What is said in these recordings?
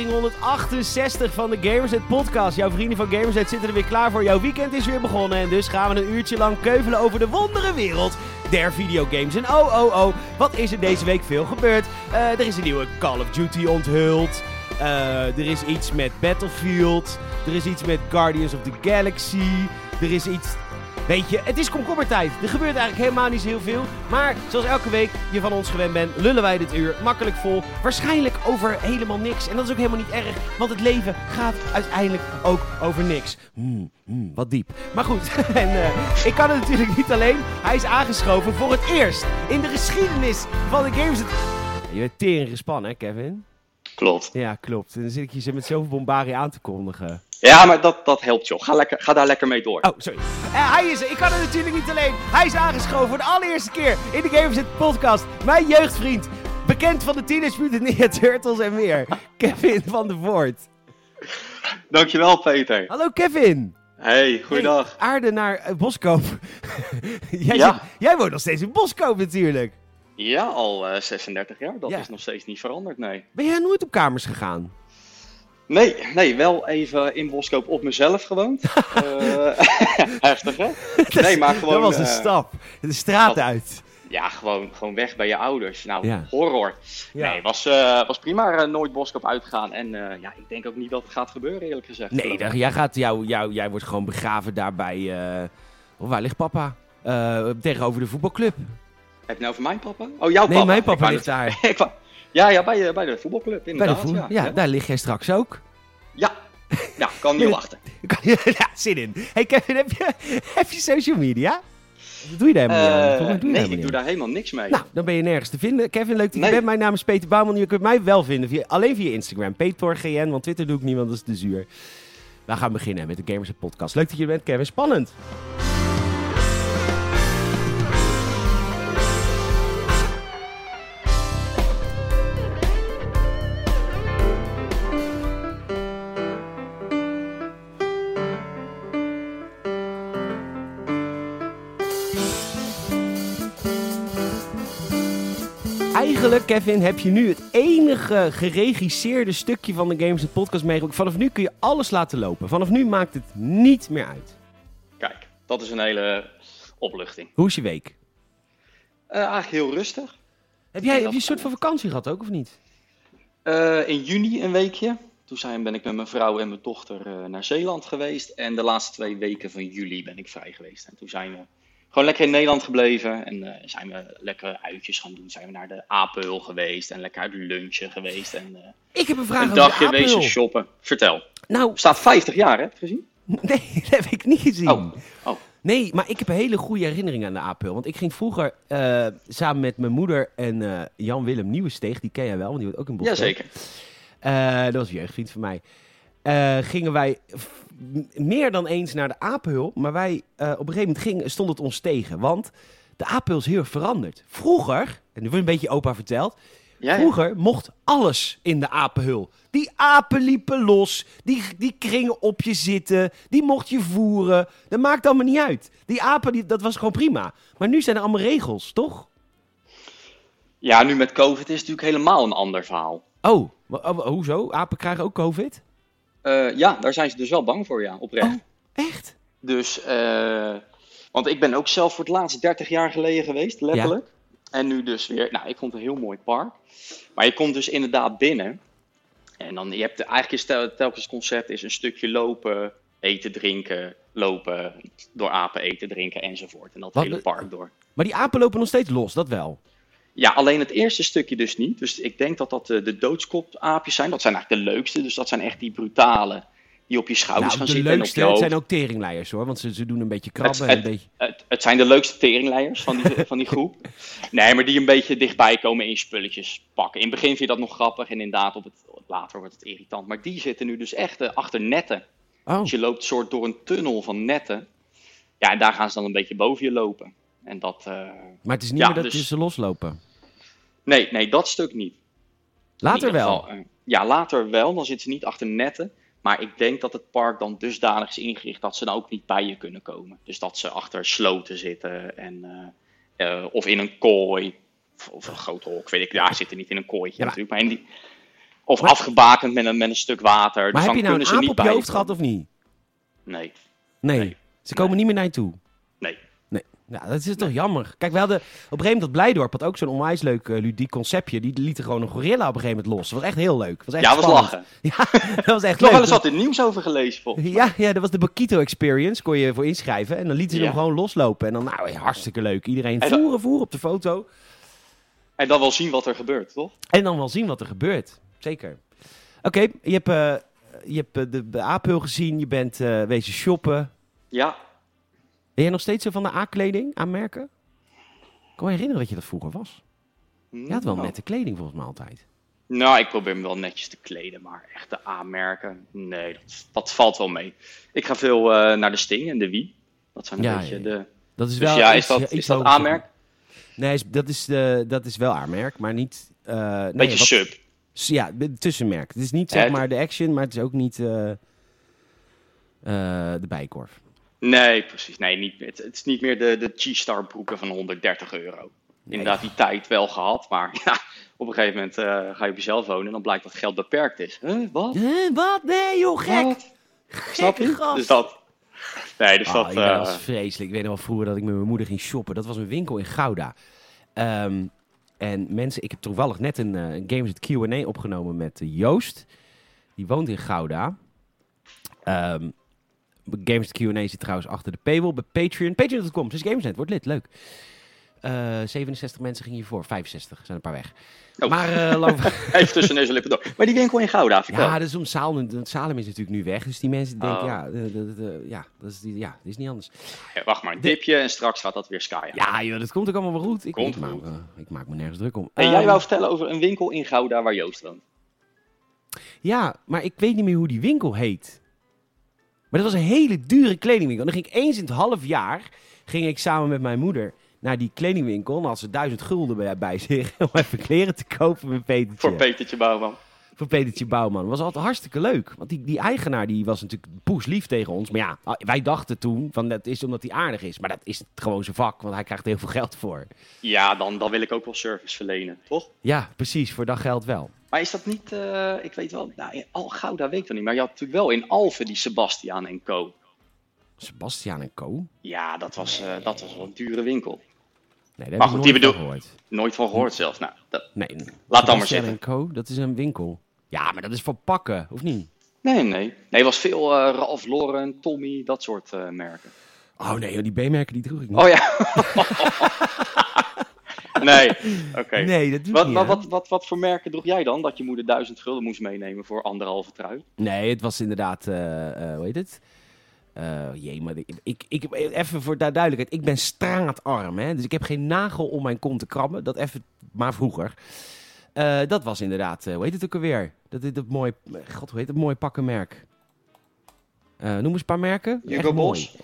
aflevering 168 van de Gamersnet podcast. Jouw vrienden van Gamersnet zitten er weer klaar voor. Jouw weekend is weer begonnen en dus gaan we een uurtje lang keuvelen over de wondere wereld der videogames. En oh, oh, oh, wat is er deze week veel gebeurd? Eh, er is een nieuwe Call of Duty onthuld. Eh, er is iets met Battlefield. Er is iets met Guardians of the Galaxy. Er is iets Weet je, het is komkommertijd. Er gebeurt eigenlijk helemaal niet zo heel veel. Maar zoals elke week je van ons gewend bent, lullen wij dit uur makkelijk vol. Waarschijnlijk over helemaal niks. En dat is ook helemaal niet erg, want het leven gaat uiteindelijk ook over niks. Hmm, hmm, wat diep. Maar goed, en uh, ik kan het natuurlijk niet alleen. Hij is aangeschoven voor het eerst in de geschiedenis van de games. Je bent tering gespannen, hè, Kevin? Klopt. Ja, klopt. En dan zit ik je met zoveel bombarie aan te kondigen. Ja, maar dat, dat helpt joh. Ga, lekker, ga daar lekker mee door. Oh, sorry. Uh, hij is er. Ik kan het natuurlijk niet alleen. Hij is aangeschoven voor de allereerste keer in de Gamerzit podcast. Mijn jeugdvriend. Bekend van de Teenage Mutant Ninja Turtles en meer. Kevin van der Voort. Dankjewel, Peter. Hallo, Kevin. Hey, goeiedag. Hey, aarde naar uh, Boskoop. jij, ja. jij woont nog steeds in Boskoop natuurlijk. Ja, al uh, 36 jaar. Dat ja. is nog steeds niet veranderd, nee. Ben jij nooit op kamers gegaan? Nee, nee, wel even in Boskoop op mezelf gewoond. uh, heftig, hè? Nee, maar gewoon... Dat was een uh, stap. De straat dat, uit. Ja, gewoon, gewoon weg bij je ouders. Nou, ja. horror. Ja. Nee, was, uh, was prima nooit Boskoop uitgegaan. En ja, ik denk ook niet dat het gaat gebeuren, eerlijk gezegd. Nee, dat, jij, gaat, jou, jou, jij wordt gewoon begraven daarbij... Oh, waar ligt papa? tegenover de voetbalclub. Heb je nou over mijn papa? Oh, jouw nee, papa? Nee, mijn papa ligt daar. Ja, ja bij, bij de voetbalclub inderdaad. Bij de voetbal, ja, ja, daar lig jij straks ook. Ja, ja kan niet wachten. ja, zin in. Hey Kevin, heb je, heb je social media? Wat doe je daar helemaal uh, doe Nee, ik doe daar helemaal niks mee. Nou, dan ben je nergens te vinden. Kevin, leuk dat je bent. Mijn naam is Peter Bouwman. Je kunt mij wel vinden, via, alleen via Instagram. PeterGN, want Twitter doe ik niet, want dat is te zuur. We gaan beginnen met de Gamers Podcast. Leuk dat je er bent, Kevin. Spannend. Kevin, heb je nu het enige geregisseerde stukje van de Games Podcast meegemaakt. Vanaf nu kun je alles laten lopen. Vanaf nu maakt het niet meer uit. Kijk, dat is een hele opluchting. Hoe is je week? Uh, eigenlijk heel rustig. Heb jij heb je een soort van vakantie gehad ook, of niet? Uh, in juni een weekje. Toen zijn, ben ik met mijn vrouw en mijn dochter uh, naar Zeeland geweest. En de laatste twee weken van juli ben ik vrij geweest. En toen zijn we gewoon lekker in Nederland gebleven. En uh, zijn we lekker uitjes gaan doen. Zijn we naar de Apel geweest en lekker uit lunchen geweest. En, uh, ik heb een vraag een dagje wezen shoppen. Vertel. Nou, staat 50 jaar, hè? Gezien? Nee, dat heb ik niet gezien. Oh. oh. Nee, maar ik heb een hele goede herinnering aan de Apel. Want ik ging vroeger uh, samen met mijn moeder en Jan-Willem Nieuwensteeg, die ken jij wel, want die wordt ook in Boston. Jazeker. dat was een jeugdvriend van mij. gingen wij meer dan eens naar de apenhul. Maar wij, uh, op een gegeven moment ging, stond het ons tegen. Want de apenhul is heel erg veranderd. Vroeger, en nu wordt een beetje opa verteld. Ja, vroeger mocht alles in de apenhul. Die apen liepen los. Die, die gingen op je zitten. Die mocht je voeren. Dat maakt allemaal niet uit. Die apen, die, dat was gewoon prima. Maar nu zijn er allemaal regels, toch? Ja, nu met COVID is het natuurlijk helemaal een ander verhaal. Oh, hoezo? Apen krijgen ook COVID? Uh, ja, daar zijn ze dus wel bang voor, ja, oprecht. Oh, echt? Dus, uh, want ik ben ook zelf voor het laatst 30 jaar geleden geweest, letterlijk. Ja. En nu dus weer, nou, ik vond het een heel mooi park. Maar je komt dus inderdaad binnen. En dan, je hebt eigenlijk is tel, telkens het concept is een stukje lopen, eten, drinken, lopen, door apen eten, drinken enzovoort. En dat Wat, hele park door. Maar die apen lopen nog steeds los, dat wel? Ja, alleen het eerste stukje dus niet. Dus ik denk dat dat de, de doodskopaapjes zijn. Dat zijn eigenlijk de leukste. Dus dat zijn echt die brutale die op je schouders nou, gaan zitten. Leukste, en op het zijn ook teringleiers hoor, want ze, ze doen een beetje krabben. Het, en een beetje... het, het zijn de leukste teringleiers van die, van die groep. Nee, maar die een beetje dichtbij komen in spulletjes pakken. In het begin vind je dat nog grappig en inderdaad op het, later wordt het irritant. Maar die zitten nu dus echt uh, achter netten. Oh. Dus je loopt soort door een tunnel van netten. Ja, en daar gaan ze dan een beetje boven je lopen. En dat, uh, maar het is niet ja, meer dat dus... ze loslopen? Nee, nee, dat stuk niet. Later wel? Geval, uh, ja, later wel. Dan zitten ze niet achter netten. Maar ik denk dat het park dan dusdanig is ingericht dat ze dan ook niet bij je kunnen komen. Dus dat ze achter sloten zitten en, uh, uh, of in een kooi. Of, of een groot hok, weet ik. Daar zitten niet in een kooitje ja, natuurlijk. Maar in die, Of Maar- afgebakend met een, met een stuk water. Maar dus heb dan je nou kunnen een aap op je hoofd gehad of niet? Nee, Nee. Nee. Ze komen niet meer naar je toe. Ja, dat is toch jammer. Kijk, we hadden op een gegeven moment dat Blijdorp had ook zo'n onwijs leuk eh, ludiek conceptje. Die lieten gewoon een gorilla op een gegeven moment los. Dat was echt heel leuk. Was echt Ja, was spannend. lachen. Ja, dat was echt heb nog wel leuk. eens wat in nieuws over gelezen, volgens mij. Ja, ja, dat was de Bakito Experience. Kon je voor inschrijven. En dan lieten ze Ja. hem gewoon loslopen. En dan, nou, hartstikke leuk. Iedereen dat- voeren, voeren op de foto. En dan wel zien wat er gebeurt, toch? En dan wel zien wat er gebeurt. Zeker. Oké, je hebt, eh, je hebt eh, de, de gezien. Je bent wezen shoppen. Ja, Ben jij nog steeds zo van de A-kleding aanmerken? Ik kan me herinneren dat je dat vroeger was. Je had wel Nou. nette kleding volgens mij altijd. Nou, ik probeer me wel netjes te kleden, maar echt de aanmerken, nee, dat, dat valt wel mee. Ik ga veel eh, naar de Sting en de Wie. Dat zijn een Ja, beetje ja, de... Dat is Dus wel ja, is dat, iets is dat aanmerk? Nee, is- dat is, de, dat is wel aanmerk, maar niet... eh nee, Beetje wat- sub. Ja, tussenmerk. Het is niet zeg maar de Action, maar het is ook niet eh, de Bijkorf. Nee, precies. Nee, niet, het, het is niet meer de, de G-Star broeken van 130 euro. Inderdaad, die tijd wel gehad, maar ja, op een gegeven moment eh, ga je op jezelf wonen en dan blijkt dat geld beperkt is. Huh, wat? Huh, wat? Nee joh, gek! Wat? Snap je? gast. Dus dat. Nee, dus Oh, dat. ja, eh, dat was vreselijk. Ik weet nog wel vroeger dat ik met mijn moeder ging shoppen. Dat was een winkel in Gouda. Ehm, en mensen, ik heb toevallig net een, eh, een Games at Q&A opgenomen met eh, Joost. Die woont in Gouda. Ehm Games Q&A zit trouwens achter de paywall bij Patreon. Patreon.com, dus Gamersnet, wordt lid, leuk. Eh 67 mensen gingen hiervoor, 65 zijn een paar weg. Oh. Maar eh, lang- Even tussen neus en lippen door. Maar die winkel in Gouda, vertel. ja, dus om Salem, Salem is natuurlijk nu weg. Dus die mensen denken, Oh. ja, eh, dat- dat- ja, dat is, die- ja, dat is niet anders. Ja, wacht maar, een dipje en straks gaat dat weer skyen. Ja, joh, dat komt ook allemaal wel goed. Ik, Komt ik, maak, goed. eh, ik maak me nergens druk om. Hey, Ehm, jij wou vertellen over een winkel in Gouda waar Joost woont. Ja, maar ik weet niet meer hoe die winkel heet. Maar dat was een hele dure kledingwinkel. En dan ging ik eens in het half jaar ging ik samen met mijn moeder naar die kledingwinkel. En had ze duizend gulden bij, zich om even kleren te kopen met Petertje. Voor Petertje Bouwman. Voor Petertje Bouwman. Dat was altijd hartstikke leuk. Want die, die eigenaar die was natuurlijk poeslief tegen ons. Maar ja, wij dachten toen van dat is omdat hij aardig is. Maar dat is gewoon zijn vak, want hij krijgt heel veel geld voor. Ja, dan, dan wil ik ook wel service verlenen, toch? Ja, precies. Voor dat geld wel. Maar is dat niet, eh, ik weet wel, nou, in Al Gouda weet ik wel niet. Maar je had natuurlijk wel in Alphen die Sebastiaan en Co. Sebastiaan en Co. Ja, dat was, eh, dat was wel een dure winkel. Nee, daar Maar heb ik goed, nooit die van gehoord. Nooit van gehoord zelfs. Nou, dat, Nee. Laat dan maar zitten. en Co, dat is een winkel. Ja, maar dat is voor pakken, of niet? nee, nee. Nee, was veel eh, Ralph Lauren, Tommy, dat soort eh, merken. Oh nee, die B-merken die droeg ik niet. Oh ja. nee, oké. Nee, dat doe ik Wat, niet. wat, wat, wat, wat voor merken droeg jij dan? Dat je moeder duizend gulden moest meenemen voor anderhalve trui? Nee, het was inderdaad, eh, hoe heet het? Jee, maar ik, ik, ik, even voor de duidelijkheid, ik ben straatarm, hè? dus ik heb geen nagel om mijn kont te krabben. Dat even, maar vroeger. Eh, dat was inderdaad, eh, hoe heet het ook alweer? Dat is dat mooi, god, hoe heet het mooie pakkenmerk? Eh noem eens een paar merken. Hugo mooi. Boss?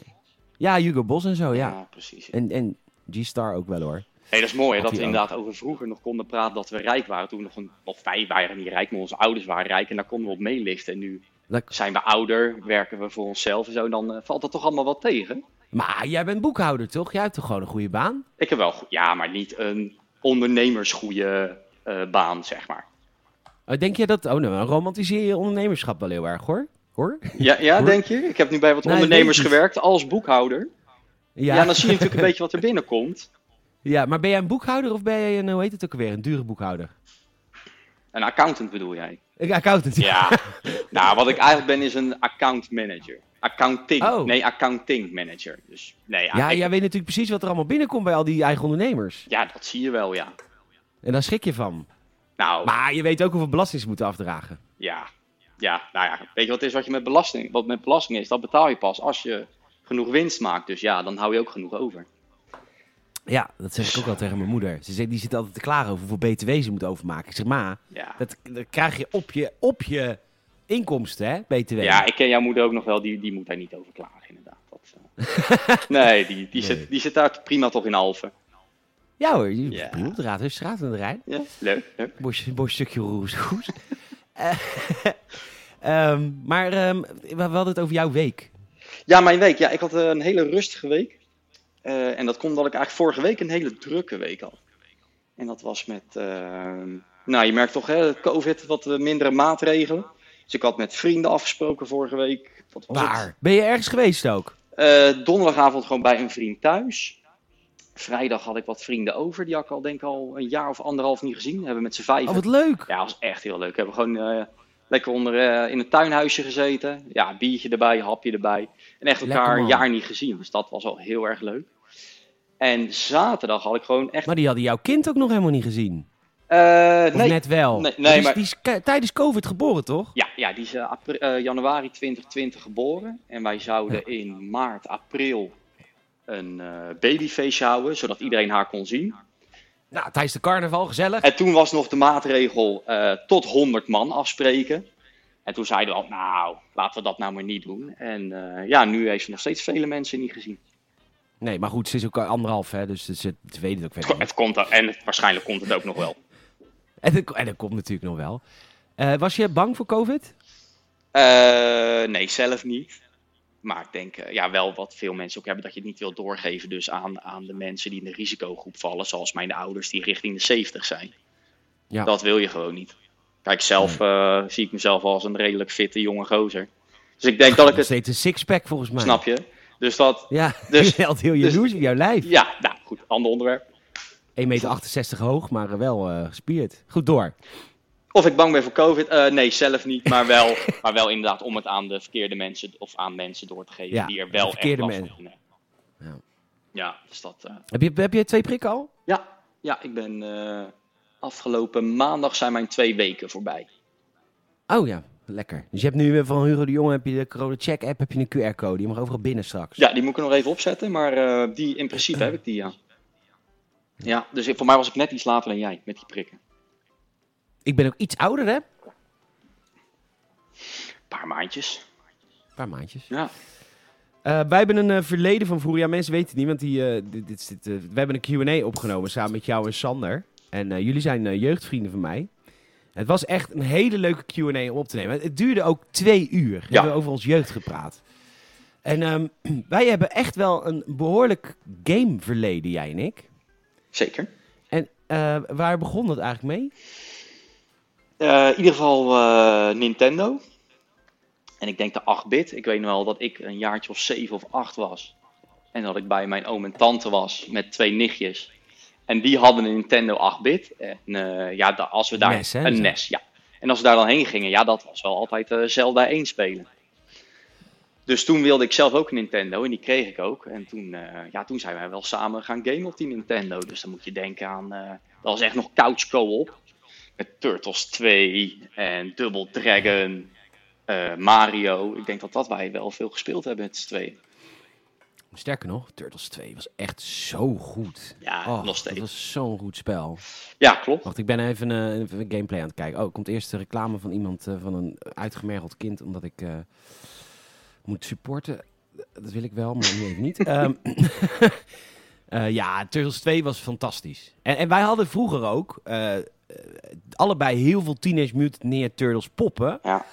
Ja, Hugo Boss en zo, ja. precies. En, en G-Star ook wel hoor. Hey, dat is mooi hè, dat we inderdaad over vroeger nog konden praten dat we rijk waren. Toen nog een, of wij waren niet rijk, maar onze ouders waren rijk en daar konden we op meeliften. En nu Dat- zijn we ouder, werken we voor onszelf en zo. Dan valt dat toch allemaal wel tegen. Maar jij bent boekhouder toch? Jij hebt toch gewoon een goede baan? Ik heb wel, ja, maar niet een ondernemersgoede baan, zeg maar. Oh, denk je dat... Oh, nou, romantiseer je ondernemerschap wel heel erg, hoor. Hoor? Ja, ja Hoor. denk je? Ik heb nu bij wat ondernemers gewerkt als boekhouder. Ja. dan zie je natuurlijk een beetje wat er binnenkomt. Ja, maar ben jij een boekhouder of ben jij een, hoe heet het ook alweer, een dure boekhouder? Een accountant bedoel jij? Een accountant. Ja. nou, wat ik eigenlijk ben is een account manager. Accounting. Oh. Nee, accounting manager. Dus nee, ja, Ja, ik- jij weet natuurlijk precies wat er allemaal binnenkomt bij al die eigen ondernemers. ja, dat zie je wel, ja. En daar schrik je van. Nou, Maar je weet ook hoeveel belasting ze moeten afdragen. ja. Ja, nou ja. Weet je wat is wat je met belasting, wat met belasting is? Dat betaal je pas als je genoeg winst maakt. Dus ja, dan hou je ook genoeg over. Ja, dat zeg ik ook wel tegen mijn moeder. Ze zegt, die zit altijd te klagen over hoeveel btw ze moet overmaken. Ik zeg, ma, Ja. dat, dat krijg je op je, op je inkomsten, hè, btw. Ja, ik ken jouw moeder ook nog wel. Die, die moet daar niet over klagen, inderdaad. Dat, eh, nee, die, die, Nee. Zit, die zit daar prima toch in Alphen. Ja hoor, je Ja. op de Raadhuisstraat aan de Rijn. Ja, leuk, leuk. Bos stukje roes goed. Eh, ehm, maar ehm, we hadden het over jouw week. Ja, mijn week. Ja, ik had eh, een hele rustige week. Eh, en dat komt omdat ik eigenlijk vorige week een hele drukke week had. En dat was met, eh, Nou, je merkt toch, hè, COVID, wat eh, mindere maatregelen. Dus ik had met vrienden afgesproken vorige week. Wat was het? Waar? Ben je ergens geweest ook? Donderdagavond gewoon bij een vriend thuis. Vrijdag had ik wat vrienden over. Die had ik al denk ik al een jaar of anderhalf niet gezien. Hebben met z'n vijf. Oh, wat leuk. Ja, dat was echt heel leuk. We hebben gewoon eh, lekker onder eh, in een tuinhuisje gezeten. Ja, biertje erbij, hapje erbij. En echt Lekker, elkaar een jaar niet gezien. Dus dat was al heel erg leuk. En zaterdag had ik gewoon echt... Maar die hadden jouw kind ook nog helemaal niet gezien. Eh, Of nee, net wel. Nee, Die is- maar- Die is k- tijdens COVID geboren, toch? Ja, ja, die is januari 2020 geboren. En wij zouden in maart, april een eh, babyfeestje houden, zodat iedereen haar kon zien. Nou, tijdens de carnaval, gezellig. En toen was nog de maatregel eh, tot 100 man afspreken. En toen zeiden we al, nou, laten we dat nou maar niet doen. En eh, ja, nu heeft ze nog steeds vele mensen niet gezien. Nee, maar goed, ze is ook anderhalf, hè, dus ze, ze weten het ook Het, verder niet. het komt er- en het- waarschijnlijk komt het ook nog wel. En dat, en dat komt natuurlijk nog wel. Was je bang voor COVID? Nee, zelf niet. Maar ik denk eh, ja, wel wat veel mensen ook hebben, dat je het niet wilt doorgeven dus aan, aan de mensen die in de risicogroep vallen. Zoals mijn ouders die richting de 70 zijn. Ja. Dat wil je gewoon niet. Kijk, zelf eh, zie ik mezelf als een redelijk fitte jonge gozer. Dus ik denk dat ik het, steeds een sixpack volgens mij. snap je? Dus dat, Ja, Dus- je bent heel dus- jaloers op jouw lijf. ja, nou goed, ander onderwerp. 1,68 meter hoog, maar wel eh, gespierd. Goed door. Of ik bang ben voor COVID? Eh, nee, zelf niet. Maar wel, maar wel inderdaad om het aan de verkeerde mensen of aan mensen door te geven Ja, die er wel echt verkeerde last mensen. van hebben. Ja. Ja, dus dat... eh, Heb je, heb je twee prikken al? Ja, ja ik ben eh, afgelopen maandag zijn mijn twee weken voorbij. Oh ja, lekker. Dus je hebt nu van Hugo de Jonge heb je de corona check app, heb je een QR-code. Je mag overal binnen straks. Ja, die moet ik nog even opzetten, maar die, in principe heb ik die, ja. Ja, dus voor mij was ik net iets later dan jij met die prikken. Ik ben ook iets ouder, hè? Een Een paar maandjes. paar maandjes. Ja. Eh, wij hebben een eh, verleden van vroeger. Ja, mensen weten het niet, want die, eh, dit, dit, dit, we hebben een Q&A opgenomen samen met jou en Sander. En jullie zijn jeugdvrienden van mij. Het was echt een hele leuke Q&A om op te nemen. Het duurde ook twee uur. We Ja. hebben over ons jeugd gepraat. En ehm, wij hebben echt wel een behoorlijk gameverleden, jij en ik. Zeker. En waar begon dat eigenlijk mee? Eh, in ieder geval eh, Nintendo. En ik denk de 8-bit. Ik weet nog wel dat ik een jaartje of 7 of 8 was. En dat ik bij mijn oom en tante was met twee nichtjes. En die hadden een Nintendo 8-bit. En eh, ja, als we daar... NES, hè, een. NES, ja. En als we daar dan heen gingen, ja, dat was wel altijd eh, Zelda 1 spelen. Dus toen wilde ik zelf ook een Nintendo en die kreeg ik ook. En toen, ja, toen zijn wij wel samen gaan gamen op die Nintendo. Dus dan moet je denken aan, dat was echt nog couch co-op. Met Turtles 2 en Double Dragon, eh, Mario. Ik denk dat dat wij wel veel gespeeld hebben met z'n tweeën. Sterker nog, Turtles 2 was echt zo goed. Ja, Oh, nog steeds. Dat was zo'n goed spel. Ja, klopt. Wacht, ik ben even, eh, even een gameplay aan het kijken. Oh, komt eerst de reclame van iemand, eh, van een uitgemergeld kind, omdat ik moet supporten. Dat wil ik wel, maar nu even niet. Ehm, eh, ja, Turtles 2 was fantastisch. En, en wij hadden vroeger ook allebei heel veel Teenage Mutant Ninja Turtles poppen. Ja.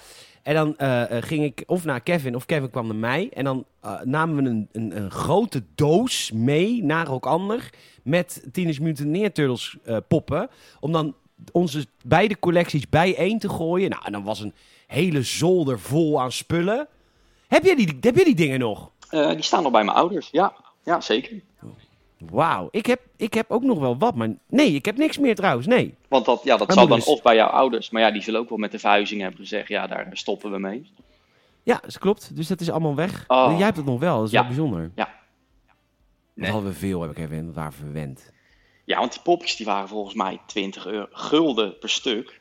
En dan eh, eh, ging ik of naar Kevin of Kevin kwam naar mij. En dan eh, namen we een, een, een grote doos mee naar elkaar met Teenage Mutant Ninja Turtles eh, poppen. Om dan onze beide collecties bijeen te gooien. Nou, en dan was een hele zolder vol aan spullen. Heb jij die, heb jij die dingen nog? Eh, die staan nog bij mijn ouders. Ja, ja zeker. Wauw, ik heb, ik heb ook nog wel wat, maar nee, ik heb niks meer trouwens, nee. Want dat, ja, dat zal dan is- of bij jouw ouders. Maar ja, die zullen ook wel met de verhuizing hebben gezegd. Ja, daar stoppen we mee. Ja, dat klopt. Dus dat is allemaal weg. Oh. Jij hebt het nog wel, dat is Ja. wel bijzonder. Ja. Dat Nee. hadden we veel, heb ik even, dat we verwend. Ja, want die popjes die waren volgens mij 20 euro, gulden per stuk.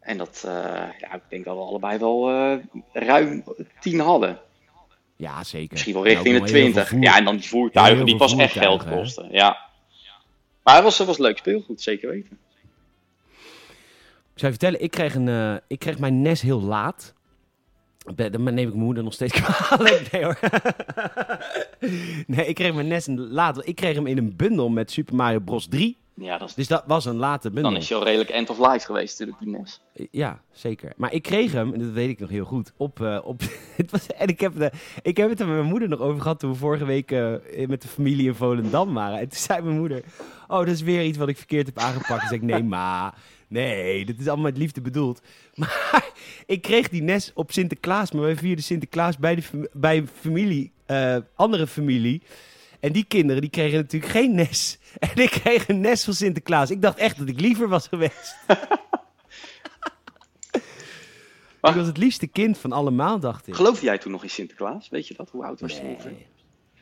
En dat, eh, ja, ik denk dat we allebei wel eh, ruim 10 hadden. Ja, zeker. Misschien wel richting de nog heel veel 20. voer- Ja, en dan die voertuigen, die pas echt geld kosten. Ja. Maar het was, het was leuk speelgoed, zeker weten. Ik zou je vertellen, ik kreeg, een, eh, ik kreeg mijn NES heel laat. Dan neem ik mijn moeder nog steeds kwalijk. Nee hoor. nee, ik kreeg mijn NES een- laat. Ik kreeg hem in een bundel met Super Mario Bros. 3. Ja, dat is, Dus dat was een late bundel. dan is je al redelijk end of life geweest natuurlijk, die NES. Ja, zeker. Maar ik kreeg hem, en dat weet ik nog heel goed, op... eh, op het was, en ik heb, de, ik heb het er met mijn moeder nog over gehad toen we vorige week eh, met de familie in Volendam waren. En toen zei mijn moeder, oh, dat is weer iets wat ik verkeerd heb aangepakt. Toen zei ik, nee ma, nee, dit is allemaal met liefde bedoeld. Maar ik kreeg die NES op Sinterklaas, maar wij vierden Sinterklaas bij, de, bij familie, eh, andere familie. En die kinderen die kregen natuurlijk geen NES. En ik kreeg een NES van Sinterklaas. Ik dacht echt dat ik liever was geweest. Ik was het liefste kind van allemaal, dacht ik. Geloofde jij toen nog in Sinterklaas? Weet je dat? Hoe oud was je ongeveer? Nee.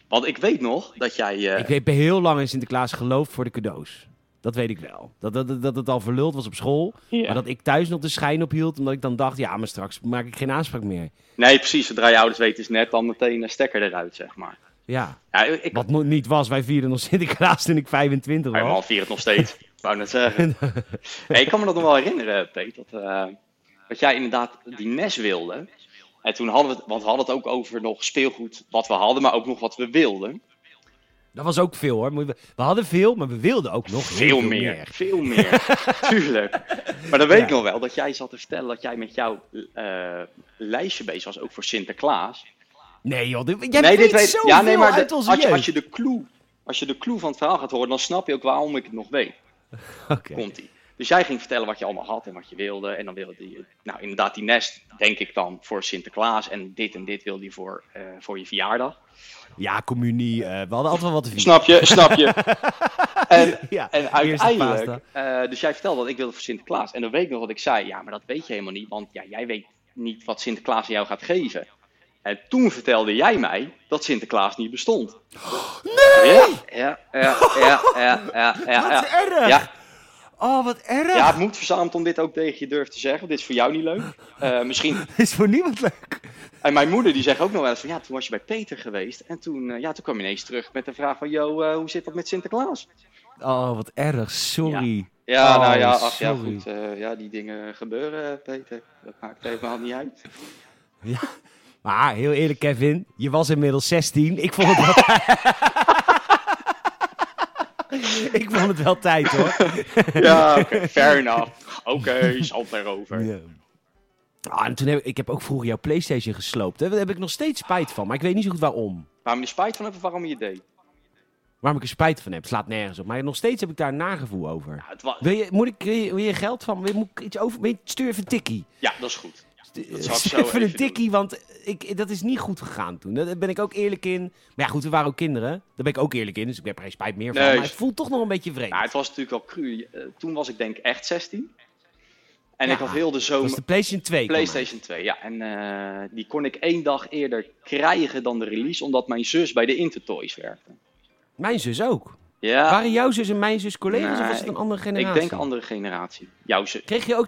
Want ik weet nog dat jij... eh, Ik heb heel lang in Sinterklaas geloofd voor de cadeaus. Dat weet ik wel. Dat, dat, dat, dat het al verluld was op school. ja. Maar dat ik thuis nog de schijn op hield. Omdat ik dan dacht, ja, maar straks maak ik geen aanspraak meer. Nee, precies. Zodra je ouders weten is net dan meteen een stekker eruit, zeg maar. Ja, Ja, ik, wat niet was. Wij vierden nog Sinterklaas toen ik 25 Mijn man was. viert het nog steeds. Ik wou net zeggen. Nee, ik kan me dat nog wel herinneren, Peet. Dat, eh, dat jij inderdaad die NES wilde. En toen hadden we het, want we hadden het ook over nog speelgoed wat we hadden, maar ook nog wat we wilden. Dat was ook veel hoor. We hadden veel, maar we wilden ook nog heel Veel veel meer, meer. veel meer. Tuurlijk. Maar dan weet ik nog wel dat jij zat te vertellen dat jij met jouw eh, lijstje bezig was, ook voor Sinterklaas. Nee joh, dit- jij nee, weet dit weet zoveel Ja, nee, maar uit de- onze als, je, als, je de clue, als je de clue van het verhaal gaat horen, dan snap je ook waarom ik het nog weet. Oké. komt ie. Dus jij ging vertellen wat je allemaal had en wat je wilde. En dan wilde je, nou inderdaad, die nest, denk ik dan, voor Sinterklaas. En dit en dit wilde je voor, eh, voor je verjaardag. Ja, communie. eh, we hadden altijd wel wat te vieren. Snap je? Snap je? En, Ja, en uiteindelijk, eh, dus jij vertelde dat ik wilde voor Sinterklaas. En dan weet ik nog wat ik zei. Ja, maar dat weet je helemaal niet, want ja, jij weet niet wat Sinterklaas jou gaat geven. En toen vertelde jij mij dat Sinterklaas niet bestond. Nee! Ja, ja, ja, ja, ja, ja, ja. Wat erg! Ja, Oh, wat erg! Ja, het moet verzameld om dit ook tegen je durf te zeggen. Dit is voor jou niet leuk. Eh, misschien. is voor niemand leuk. En mijn moeder die zegt ook nog wel eens van ja, toen was je bij Peter geweest. En toen, eh, ja, toen kwam je ineens terug met de vraag van yo, eh, hoe zit dat met Sinterklaas? Oh, wat erg. Sorry. Ja, Oh, nou ja, ach ja, goed. ja, die dingen gebeuren, Peter. Dat maakt helemaal niet uit. Maar heel eerlijk, Kevin, je was inmiddels 16. Ik vond het wel Ik vond het wel tijd hoor. Ja, fair enough. Oké, zal het erover. Ja. Ah, en toen heb ik, heb ook vroeger jouw PlayStation gesloopt. hè. Daar heb ik nog steeds spijt van, maar ik weet niet zo goed waarom. Waarom je spijt van hebt of waarom je het deed? Waarom ik er spijt van heb, slaat nergens op. Maar nog steeds heb ik daar een nagevoel over. Ja, het wa- Wil je, moet ik, wil je, wil je geld van? Wil, moet ik iets over? wil je- Stuur even een tikkie. ja, dat is goed. Ik even een even doen. tikkie, want ik, dat is niet goed gegaan toen. Daar ben ik ook eerlijk in. Maar ja, goed, we waren ook kinderen. Daar ben ik ook eerlijk in, dus ik heb er geen spijt meer van. Nee. Maar het voelt toch nog een beetje vreemd. Nou, het was natuurlijk al cru. Eh, toen was ik denk echt 16. En Ja, ik had heel de zomer... was de PlayStation 2. kwam uit. PlayStation 2, ja. En eh, die kon ik één dag eerder krijgen dan de release, omdat mijn zus bij de Intertoys werkte. Mijn zus ook. Ja, Waren jouw zus en mijn zus collega's of was het een andere ik generatie? denk andere generatie. Jouw zus. Kreeg je ook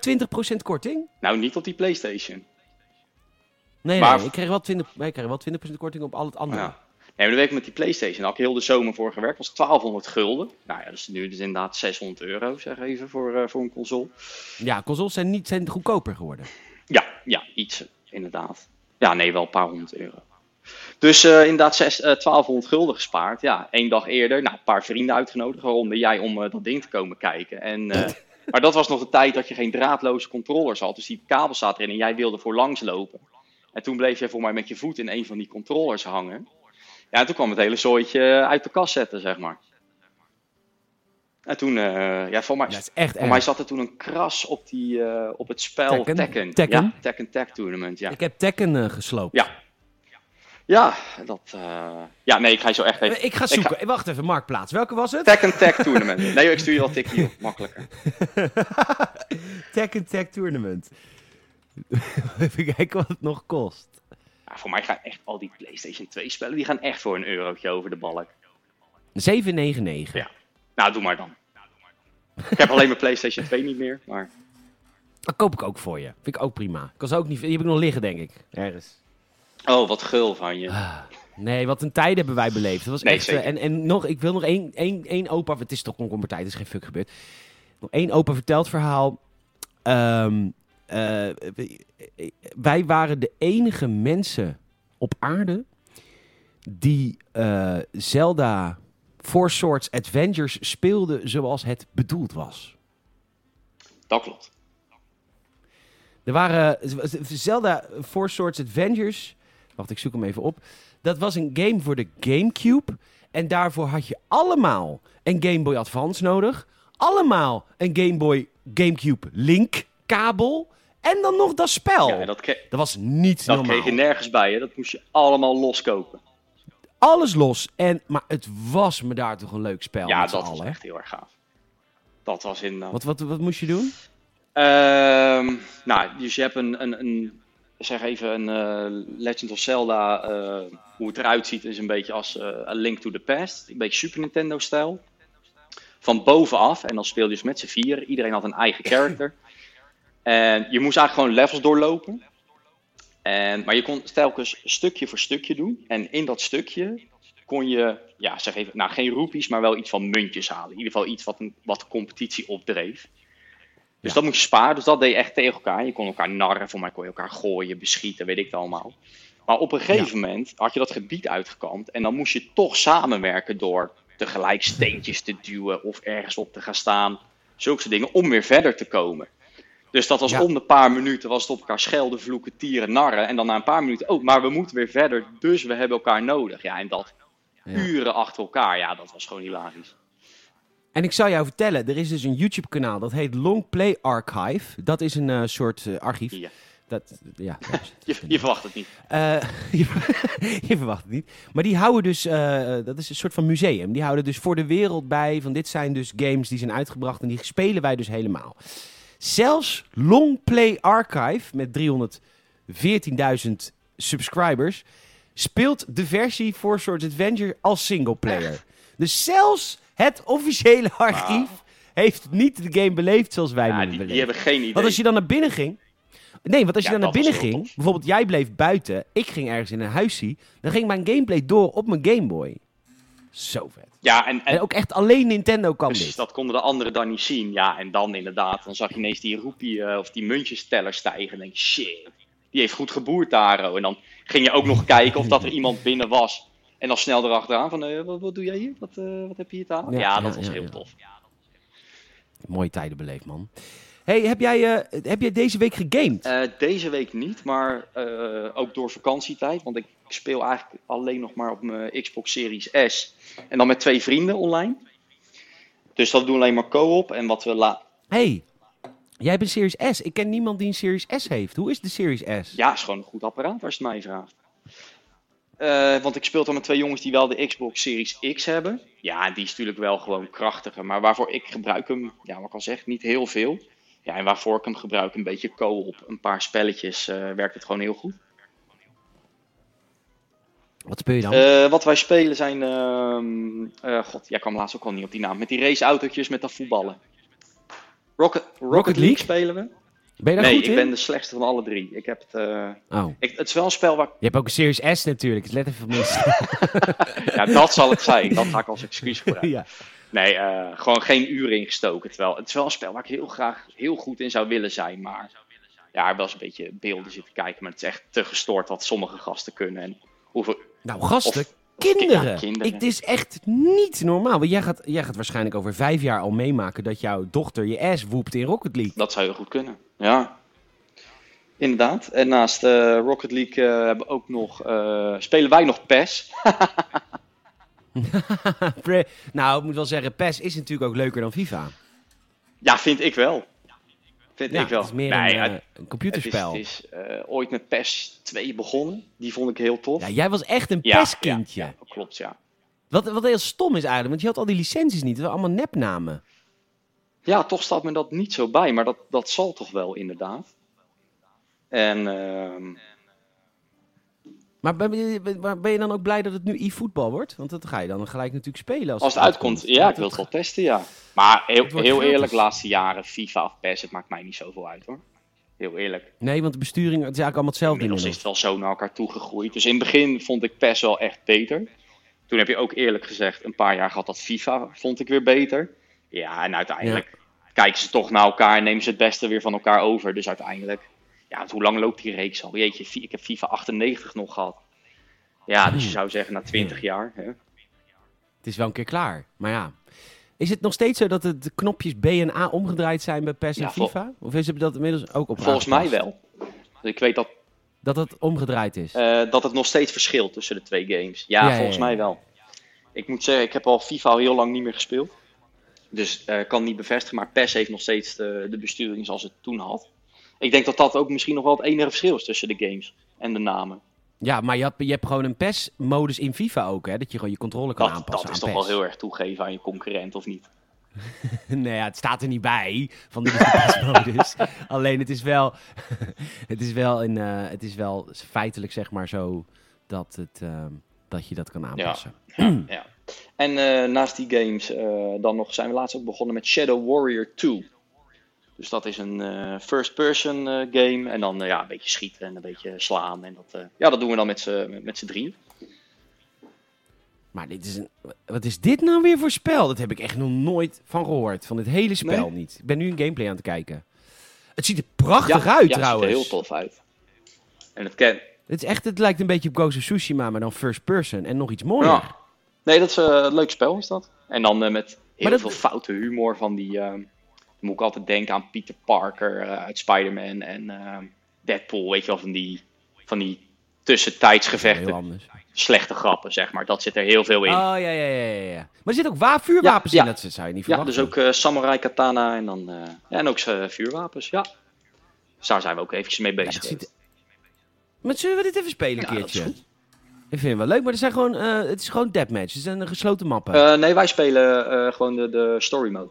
20% korting? Nou, niet op die PlayStation. Nee, Maar- nee, ik kreeg wel 20%, nee, ik kreeg wel 20 korting op al het andere. Ja. Nee, maar de week met die PlayStation daar had ik heel de zomer voor gewerkt. was 1200 gulden. Nou ja, dat is nu dus inderdaad 600 euro, zeg even, voor, eh, voor een console. Ja, consoles zijn, niet, zijn goedkoper geworden. Ja, ja, iets, inderdaad. Ja, nee, wel een paar honderd euro. Dus eh, inderdaad zes, eh, 1200 gulden gespaard. Ja, één dag eerder. Nou, een paar vrienden uitgenodigd, waaronder jij, om eh, dat ding te komen kijken. En, eh, maar dat was nog de tijd dat je geen draadloze controllers had. Dus die kabel zat erin en jij wilde voor langs lopen. En toen bleef jij voor mij met je voet in een van die controllers hangen. Ja, en toen kwam het hele zooitje uit de kast zetten, zeg maar. En toen, eh, ja, voor mij, echt voor mij zat er toen een kras op, die, eh, op het spel Tekken? Tekken. Tekken? Ja, Tekken Tag Tournament, ja. Ik heb Tekken eh, gesloopt. Ja. Ja, dat... eh, Ja, nee, ik ga je zo echt even... Ik ga zoeken. Eh, Wacht even, Marktplaats. Welke was het? Tekken Tag Tournament. Nee, ik stuur je wel tikkie op, makkelijker. Tekken Tag Tournament. even kijken wat het nog kost. Ja, voor mij gaan echt al die PlayStation 2 spellen, die gaan echt voor een eurotje over de balk. 7,99. Ja. Nou, doe maar dan. Ik heb alleen mijn PlayStation 2 niet meer, maar... Dat koop ik ook voor je. Vind ik ook prima. Ik kan ze ook niet, die heb ik nog liggen, denk ik. Ergens. Oh, wat gul van je. Ah, Nee, wat een tijd hebben wij beleefd. Dat was Nee, echt, eh, zeker. en, en nog, ik wil nog één, één, één opa... Het is toch komkommertijd, er is geen fuck gebeurd. Nog één opa verteld verhaal. Ehm, eh, wij waren de enige mensen op aarde... die eh, Zelda Four Swords Adventures speelde zoals het bedoeld was. Dat klopt. Er waren Zelda Four Swords Adventures. Wacht, ik zoek hem even op. Dat was een game voor de GameCube. En daarvoor had je allemaal een Game Boy Advance nodig. Allemaal een Game Boy GameCube Link kabel. En dan nog dat spel. Ja, dat, dat was niet dat normaal. kreeg je nergens bij. Hè? Dat moest je allemaal loskopen. Alles los. En, maar het was me daar toch een leuk spel. Ja, dat was echt heel erg gaaf. Dat was in. Wat, wat, wat moest je doen? Ehm, nou, dus je hebt een, een, een zeg even een eh, Legend of Zelda. eh, hoe het eruit ziet is een beetje als eh, A Link to the Past. Een beetje Super Nintendo stijl. Van bovenaf. En dan speel je dus met z'n vier. Iedereen had een eigen character. En je moest eigenlijk gewoon levels doorlopen. En, maar je kon telkens stukje voor stukje doen. En in dat stukje kon je, ja, zeg even, nou geen roepies, maar wel iets van muntjes halen. In ieder geval iets wat, wat de competitie opdreef. Dus dat moest je sparen. Dus dat deed je echt tegen elkaar. Je kon elkaar narren, voor mij kon je elkaar gooien, beschieten, weet ik het allemaal. Maar op een gegeven moment had je dat gebied uitgekampt. En dan moest je toch samenwerken door tegelijk steentjes te duwen of ergens op te gaan staan. Zulke soort dingen, om weer verder te komen. Dus dat was Ja. om de paar minuten was het op elkaar schelden, vloeken, tieren, narren. En dan na een paar minuten, oh, maar we moeten weer verder, dus we hebben elkaar nodig. Ja, en dat Ja. uren achter elkaar, ja, dat was gewoon hilarisch. En ik zal jou vertellen, er is dus een YouTube kanaal dat heet Long Play Archive. Dat is een eh, soort eh, archief. Ja. Dat, ja, Je, je verwacht het niet. Eh, je, je verwacht het niet. Maar die houden dus, dat is een soort van museum. Die houden dus voor de wereld bij van dit zijn dus games die zijn uitgebracht en die spelen wij dus helemaal. Zelfs Long Play Archive met 314.000 subscribers speelt de versie voor Swords Adventure als singleplayer. Dus zelfs het officiële archief heeft niet de game beleefd zoals wij Ja, die, beleefd. die hebben geen idee. Want als je dan naar binnen ging. Nee, want als je Ja, dan naar binnen ging. tof. Bijvoorbeeld, jij bleef buiten. Ik ging ergens in een huisje. Dan ging mijn gameplay door op mijn Game Boy. Zo vet. Ja, en, en En ook echt alleen Nintendo kan precies, dit. dat konden de anderen dan niet zien. Ja, en dan inderdaad, dan zag je ineens die roepie eh, of die muntjesteller stijgen. En denk je, shit, die heeft goed geboerd daar. oh. En dan ging je ook nog kijken of dat er iemand binnen was. En dan snel erachteraan van, eh, wat, wat doe jij hier? Wat, eh, wat heb je hier te halen? Ja, Ja, ja, dat was ja, heel ja. tof. Mooie tijden beleefd, man. Hey, heb jij, eh, heb jij deze week gegamed? Eh, deze week niet, maar eh, ook door vakantietijd. Want ik speel eigenlijk alleen nog maar op mijn Xbox Series S. En dan met twee vrienden online. Dus dat doen we alleen maar co-op. En wat we la hey, jij hebt een Series S. Ik ken niemand die een Series S heeft. Hoe is de Series S? Ja, is gewoon een goed apparaat als je het mij vraagt. Eh, want ik speel dan met twee jongens die wel de Xbox Series X hebben. Ja, die is natuurlijk wel gewoon krachtiger. Maar waarvoor ik gebruik hem, ja, wat ik al zeg, niet heel veel. Ja, en waarvoor ik hem gebruik, een beetje co-op, een paar spelletjes, eh, werkt het gewoon heel goed. Wat speel je dan? Eh, wat wij spelen zijn, ehm, eh, god, jij kwam laatst ook al niet op die naam. Met die raceautootjes met dat voetballen. Rocket, Rocket, League? League? spelen we. Ben je daar Nee, goed ik in? ben de slechtste van alle drie. Ik heb het, eh, Oh. ik, het is wel een spel waar Je hebt ook een Series S natuurlijk. Dus let even mis. Ja, dat zal het zijn. Dat ga ik als excuus gebruiken. ja. Nee, eh, gewoon geen uren ingestoken. Terwijl het is wel een spel waar ik heel graag heel goed in zou willen zijn. Maar ja, wel eens een beetje beelden zitten kijken. Maar het is echt te gestoord wat sommige gasten kunnen. En hoeveel... Nou, gasten, of kinderen. ja, kinderen. Ik, het is echt niet normaal. Want jij gaat, jij gaat waarschijnlijk over vijf jaar al meemaken dat jouw dochter je ass woept in Rocket League. Dat zou heel goed kunnen. Ja. Inderdaad. En naast eh, Rocket League eh, hebben we ook nog, eh, spelen wij nog PES. Nou, ik moet wel zeggen, PES is natuurlijk ook leuker dan FIFA. Ja, vind ik wel. Vind Ja, ik wel. het is meer Nee, een, het- eh, een het is, computerspel. het is eh, ooit met PES 2 begonnen. Die vond ik heel tof. Ja, jij was echt een Ja, PES-kindje. ja, ja, klopt, ja. Wat, wat heel stom is eigenlijk, want je had al die licenties niet. Het waren allemaal nepnamen. Ja, toch staat me dat niet zo bij, maar dat, dat zal toch wel inderdaad. En ehm, Maar ben je, ben je dan ook blij dat het nu e-voetbal wordt? Want dat ga je dan gelijk natuurlijk spelen. Als, als het uitkomt, ja, ik wil het wel testen, ja. Maar heel, heel eerlijk, laatste jaren, FIFA of PES, het maakt mij niet zoveel uit hoor. Heel eerlijk. Nee, want de besturing, het is eigenlijk allemaal hetzelfde Inmiddels is het wel zo naar elkaar toegegroeid. Dus in het begin vond ik PES wel echt beter. Toen heb je ook eerlijk gezegd, een paar jaar gehad dat FIFA vond ik weer beter. Ja, en uiteindelijk kijken ze toch naar elkaar en nemen ze het beste weer van elkaar over. Dus uiteindelijk, ja, want hoe lang loopt die reeks al? Jeetje, ik heb FIFA 98 nog gehad. Ja, dus je zou zeggen na 20 jaar. Hè? Het is wel een keer klaar. Maar ja. Is het nog steeds zo dat de knopjes B en A omgedraaid zijn bij PES en Ja, FIFA? Of is het dat inmiddels ook op Volgens mij wel. Ik weet dat, Dat het omgedraaid is. eh, dat het nog steeds verschilt tussen de twee games. Ja, volgens ja. mij wel. Ik moet zeggen, ik heb al FIFA al heel lang niet meer gespeeld. Dus ik kan niet bevestigen, maar PES heeft nog steeds de, de besturing zoals het toen had. Ik denk dat dat ook misschien nog wel het enige verschil is tussen de games en de namen. Ja, maar je hebt, je hebt gewoon een PES-modus in FIFA ook, hè? Dat je gewoon je controle kan Dat, aanpassen dat is aan toch wel PES. heel erg toegeven aan je concurrent, of niet? nee, ja, het staat er niet bij van de PES-modus. Alleen het is wel, het is wel, een, eh, het is wel feitelijk zeg maar zo dat, het, eh, dat je dat kan aanpassen. Ja. En eh, naast die games eh, dan nog zijn we laatst ook begonnen met Shadow Warrior 2. Dus dat is een eh, first-person eh, game. En dan eh, ja, een beetje schieten en een beetje slaan. En dat, ja, dat doen we dan met z'n met, z'n drieën. Maar dit is een, wat is dit nou weer voor spel? Dat heb ik echt nog nooit van gehoord. Van dit hele spel Nee? niet. Ik ben nu een gameplay aan het kijken. Het ziet er prachtig ja, uit ja, trouwens. Het ziet er heel tof uit. En het ken. Het, is echt, het lijkt een beetje op Ghost of Tsushima, maar dan first person. En nog iets mooier. Ja. Nee, dat is een leuk spel is dat. En dan met heel dat- veel foute humor van die... moet ik altijd denken aan Peter Parker eh, uit Spider-Man en eh, Deadpool. Weet je wel, van die, van die tussentijdsgevechten. Slechte grappen, zeg maar. Dat zit er heel veel in. Oh, ja, ja, ja, ja, ja. Maar er zitten ook wa- vuurwapens Ja, in, ja. dat zou je niet ja, verwachten. dus ook eh, samurai katana en dan eh, ja, en ook vuurwapens, ja. Dus daar zijn we ook eventjes mee Ja, bezig. ziet... Maar zullen we dit even spelen een Ja, keertje? Ik vind het wel leuk, maar het, zijn gewoon, het is gewoon deathmatch. Het zijn gesloten mappen. Nee, wij spelen gewoon de, de story mode.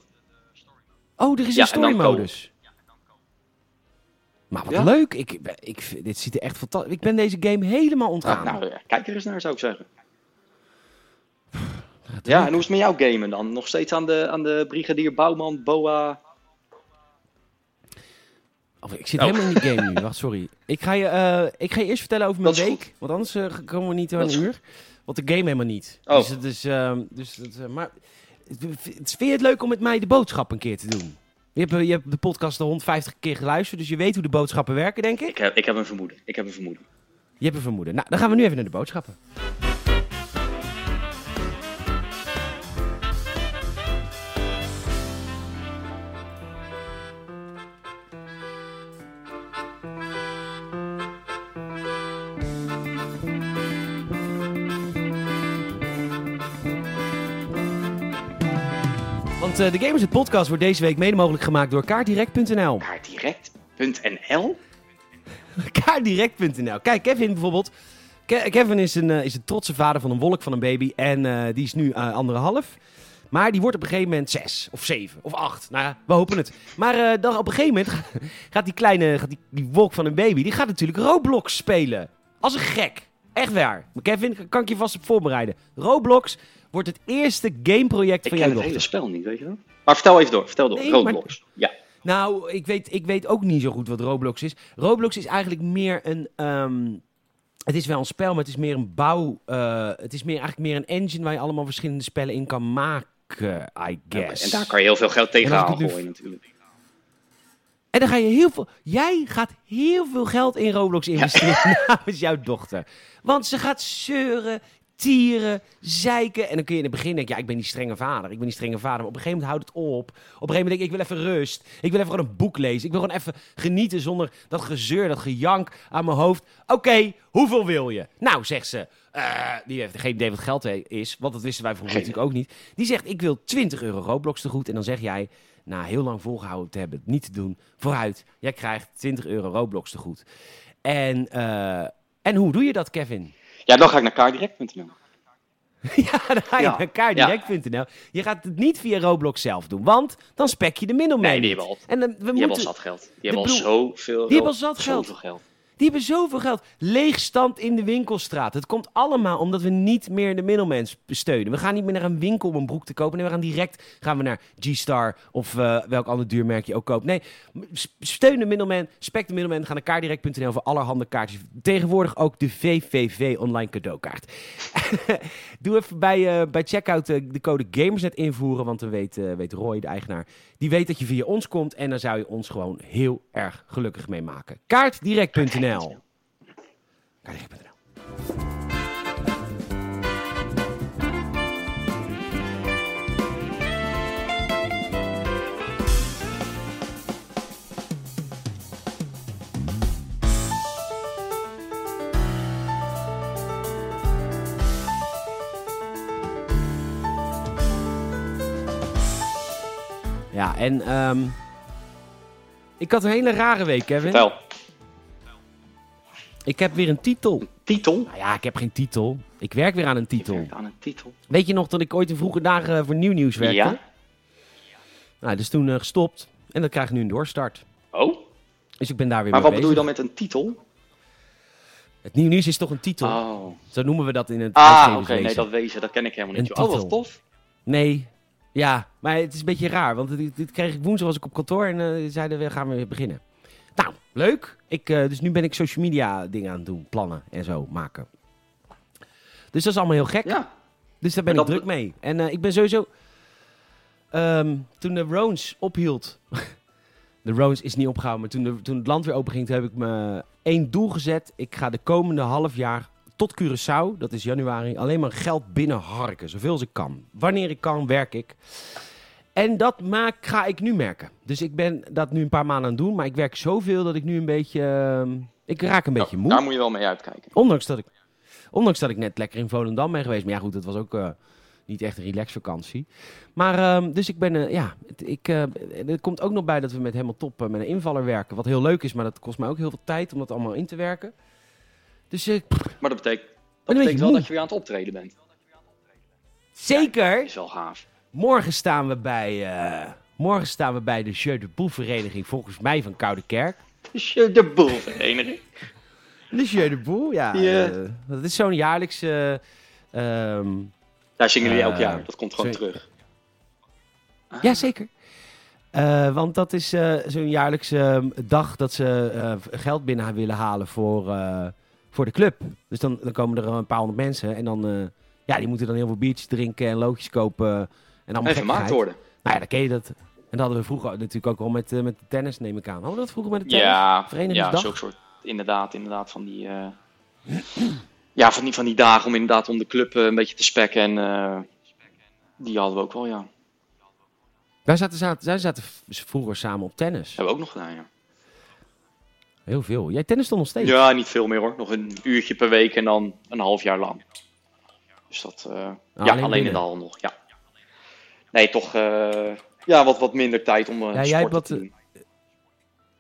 Oh, er is ja, een en dan story modus. Maar wat Ja. leuk. Ik, ik, dit ziet er echt fantastisch Ik ben deze game helemaal ontgaan. Nou, nou, kijk er eens naar, zou ik zeggen. Ja, leuk. en hoe is het met jouw gamen dan? Nog steeds aan de, aan de brigadier Bouwman, Boa? Of, ik zit Oh. helemaal in die game nu. Wacht, sorry. Ik ga je, eh, ik ga je eerst vertellen over mijn week. Want anders eh, komen we niet aan een uur. Want de game helemaal niet. Oh. Dus, het is, ehm, dus het, eh, maar vind je het leuk om met mij de boodschap een keer te doen? Je hebt, eh, je hebt de podcast al 150 keer geluisterd, dus je weet hoe de boodschappen werken, denk ik. Ik heb, ik heb een vermoeden. Ik heb een vermoeden. Je hebt een vermoeden. Nou, dan gaan we nu even naar de boodschappen. Want eh, de Gamers het podcast wordt deze week mede mogelijk gemaakt door kaartdirect.nl. Kaartdirect.nl? Kaardirect.nl. Kijk, Kevin bijvoorbeeld. Ke- Kevin is een, eh, is een trotse vader van een wolk van een baby. En eh, die is nu anderhalf. Maar die wordt op een gegeven moment zes of zeven of acht. Nou ja, we hopen het. Maar dan op een gegeven moment gaat die kleine, gaat die, die wolk van een baby, die gaat natuurlijk Roblox spelen. Als een gek. Echt waar. Maar Kevin, kan ik je vast op voorbereiden. Roblox wordt het eerste gameproject Ik van ken jouw het hele dochter. spel niet, weet je wel? Maar vertel even door, vertel door. Nee, maar- Roblox. Ja. Nou, ik weet, ik weet ook niet zo goed wat Roblox is. Roblox is eigenlijk meer een. ehm, het is wel een spel, maar het is meer een bouw. eh, het is meer, eigenlijk meer een engine waar je allemaal verschillende spellen in kan maken, I guess. En daar kan je heel veel geld tegenaan ik gooien natuurlijk. En dan ga je heel veel. Jij gaat heel veel geld in Roblox investeren namens jouw dochter. Want ze gaat zeuren, tieren, zeiken. En dan kun je in het begin denken: ja, ik ben die strenge vader. Ik ben die strenge vader. Maar op een gegeven moment houdt het op. Op een gegeven moment denk ik: ik wil even rust. Ik wil even gewoon een boek lezen. Ik wil gewoon even genieten zonder dat gezeur, dat gejank aan mijn hoofd. Oké, hoeveel wil je? Nou, zegt ze. eh, die heeft geen idee wat geld is, want dat wisten wij vroeger natuurlijk ook niet. Die zegt: Ik wil 20 euro Roblox te goed. En dan zeg jij: na heel lang volgehouden te hebben, het niet te doen, vooruit. Jij krijgt 20 euro Roblox te goed. En, eh, en hoe doe je dat, Kevin? Ja, dan ga ik naar kaartdirect.nl. ja, dan ga je Ja, naar kaardirect.nl. Je gaat het niet via Roblox zelf doen, want dan spek je de middelman Nee, die hebben al- En dan, we Die hebben al moeten, zat geld. Die hebben al zoveel die hebben al zat geld. Die hebben zoveel geld. Leegstand in de winkelstraat. Het komt allemaal omdat we niet meer de middelman sp- steunen. We gaan niet meer naar een winkel om een broek te kopen. Nee, we gaan direct gaan we naar G-Star of eh, welk ander duurmerk je ook koopt. Nee, steun de middelman, spek de middelman. Ga naar kaardirect.nl voor allerhande kaartjes. Tegenwoordig ook de VVV online cadeaukaart. Doe even bij, eh, bij checkout eh, de code Gamersnet invoeren, want dan weet, weet Roy, de eigenaar, die weet dat je via ons komt en dan zou je ons gewoon heel erg gelukkig mee maken. Kaartdirect.nl Kardeg.nl. Kardeg.nl. Ja, en um, ik had een hele rare week, Kevin. Vertel. Ik heb weer een titel. Titel? Nou ja, ik heb geen titel. Ik werk weer aan een titel. aan een titel. Weet je nog dat ik ooit in vroege dagen voor Nieuw Nieuws werkte? Ja? Nou, dus toen eh, gestopt. En dan krijg ik nu een doorstart. Oh? Dus ik ben daar weer Maar mee wat bedoel je dan met een titel? Het Nieuw Nieuws is toch een titel? Oh. Zo noemen we dat in het Ah, oké. Nee, dat wezen, dat ken ik helemaal niet. Een Oh, wat tof. Nee. Ja, maar het is een beetje raar. Want dit, dit kreeg ik woensdag was ik op kantoor en eh, zeiden we gaan we weer beginnen. Nou, leuk. Ik, eh, dus nu ben ik social media dingen aan het doen. Plannen en zo maken. Dus dat is allemaal heel gek. Ja. Dus daar ben Maar ik druk mee. En eh, ik ben sowieso... ehm, toen de Rones ophield... de Rones is niet opgehouden, maar toen, de, toen het land weer open ging... toen heb ik me één doel gezet. Ik ga de komende half jaar tot Curaçao, dat is januari... alleen maar geld binnenharken, zoveel als ik kan. Wanneer ik kan, werk ik. En dat maak, ga ik nu merken. Dus ik ben dat nu een paar maanden aan het doen... maar ik werk zoveel dat ik nu een beetje... ehm, ik raak een beetje Oh, moe. Daar moet je wel mee uitkijken. Ondanks dat ik, ondanks dat ik net lekker in Volendam ben geweest. Maar ja, goed, het was ook eh, niet echt een relaxvakantie. Maar, ehm, dus ik ben, eh, ja, het- ik, er komt ook nog bij dat we met helemaal top met een invaller werken. Wat heel leuk is, maar dat kost mij ook heel veel tijd om dat allemaal in te werken. Dus eh, Maar dat betekent, dat beetje betekent wel moe. dat je weer aan het optreden bent. zeker, Dat is wel gaaf. Morgen staan we bij, eh, morgen staan we bij de Jeu de Boel vereniging, volgens mij van Koude Kerk. Dus je de boel vereniging. De Jeu de Boel, ja. Eh, dat is zo'n jaarlijkse... ehm, Daar zingen jullie elk Eh, jaar. Dat komt gewoon sorry. terug. Ah. Ja, zeker. Eh, want dat is zo'n jaarlijkse ehm, dag dat ze geld binnen willen halen voor, voor de club. Dus dan, dan komen er een paar honderd mensen en dan, ja, die moeten dan heel veel biertjes drinken en loodjes kopen. En vermaakt gekkigheid. worden. Nou ja, dan ken je dat. En dat hadden we vroeger natuurlijk ook al met, eh, met de tennis, neem ik aan. Hadden we dat vroeger met de tennis? Ja, ja zo'n soort, inderdaad, inderdaad van die, eh, ja, van die, van die dagen om inderdaad om de club eh, een beetje te spekken. En die hadden we ook wel, ja. Wij zaten, zaten, zij zaten vroeger samen op tennis. Hebben we ook nog gedaan, ja. Heel veel. Jij tennis nog steeds? Ja, niet veel meer hoor. Nog een uurtje per week en dan een half jaar lang. Dus dat, ja, alleen alleen, in de hal nog, ja. Nee, toch, eh, ja, wat, wat minder tijd om eh Ja, jij wat, te doen.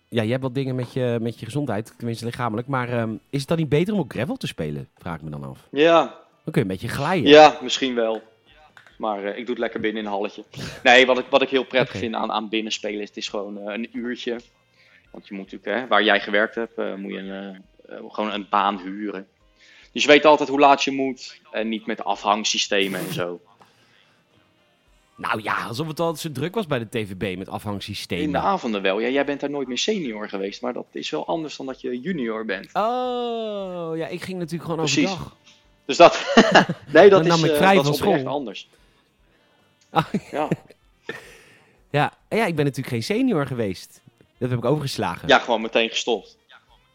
Ja, jij hebt wat dingen met je, met je gezondheid, tenminste lichamelijk. Maar ehm, is het dan niet beter om ook gravel te spelen? Vraag ik me dan af. Ja, Dan kun je een beetje glijden. Ja, misschien wel. Maar eh, ik doe het lekker binnen in een halletje. Nee, wat ik, wat ik heel prettig vind aan, aan binnenspelen is, het is gewoon eh, een uurtje. Want je moet natuurlijk, hè, waar jij gewerkt hebt, eh, moet je een, eh, eh, gewoon een baan huren. Dus je weet altijd hoe laat je moet. En niet met afhangsystemen en zo. Nou ja, alsof het altijd zo druk was bij de TVB met In afhangsystemen. de avonden wel. Ja, jij bent daar nooit meer senior geweest. Maar dat is wel anders dan dat je junior bent. Oh, ja, ik ging natuurlijk gewoon Precies. overdag. Dus dat... nee, dat Dan is, vrij dat van is school. anders. Ah, Ja. ja. ja, ik ben natuurlijk geen senior geweest. Dat heb ik overgeslagen. ja, gewoon meteen gestopt.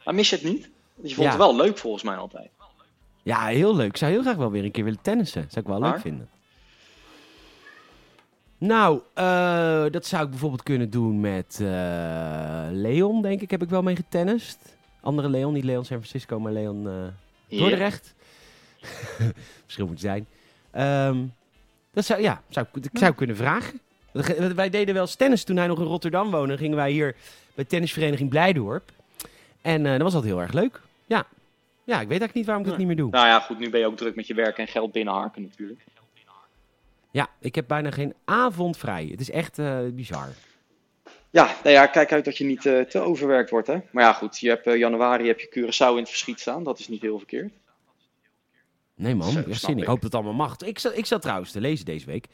Maar mis je het niet? Je vond Ja. het wel leuk volgens mij altijd. Ja, heel leuk. Ik zou heel graag wel weer een keer willen tennissen. Zou ik wel leuk vinden. Nou, eh, dat zou ik bijvoorbeeld kunnen doen met eh, Leon, denk ik, heb ik wel mee getennist. Andere Leon, niet Leon San Francisco, maar Leon eh, Ja. Dordrecht. Verschil moet zijn. Ehm, dat zou, ja, zou, ik- ik zou kunnen vragen. Wij deden wel eens tennis toen hij nog in Rotterdam woonde. Gingen wij hier bij tennisvereniging Blijdorp. En eh, dat was altijd heel erg leuk. Ja. ja, ik weet eigenlijk niet waarom ik dat Ja. niet meer doe. Nou ja, goed, nu ben je ook druk met je werk en geld binnenharken natuurlijk. Ja, ik heb bijna geen avond vrij. Het is echt eh, bizar. Ja, nou ja, kijk uit dat je niet eh, te overwerkt wordt, hè. Maar ja, goed, je hebt eh, januari heb je Curaçao in het verschiet staan. Dat is niet heel verkeerd. Nee man, Zo, zin. Ik ik. hoop dat het allemaal mag. Ik zat, ik zat trouwens te lezen deze week.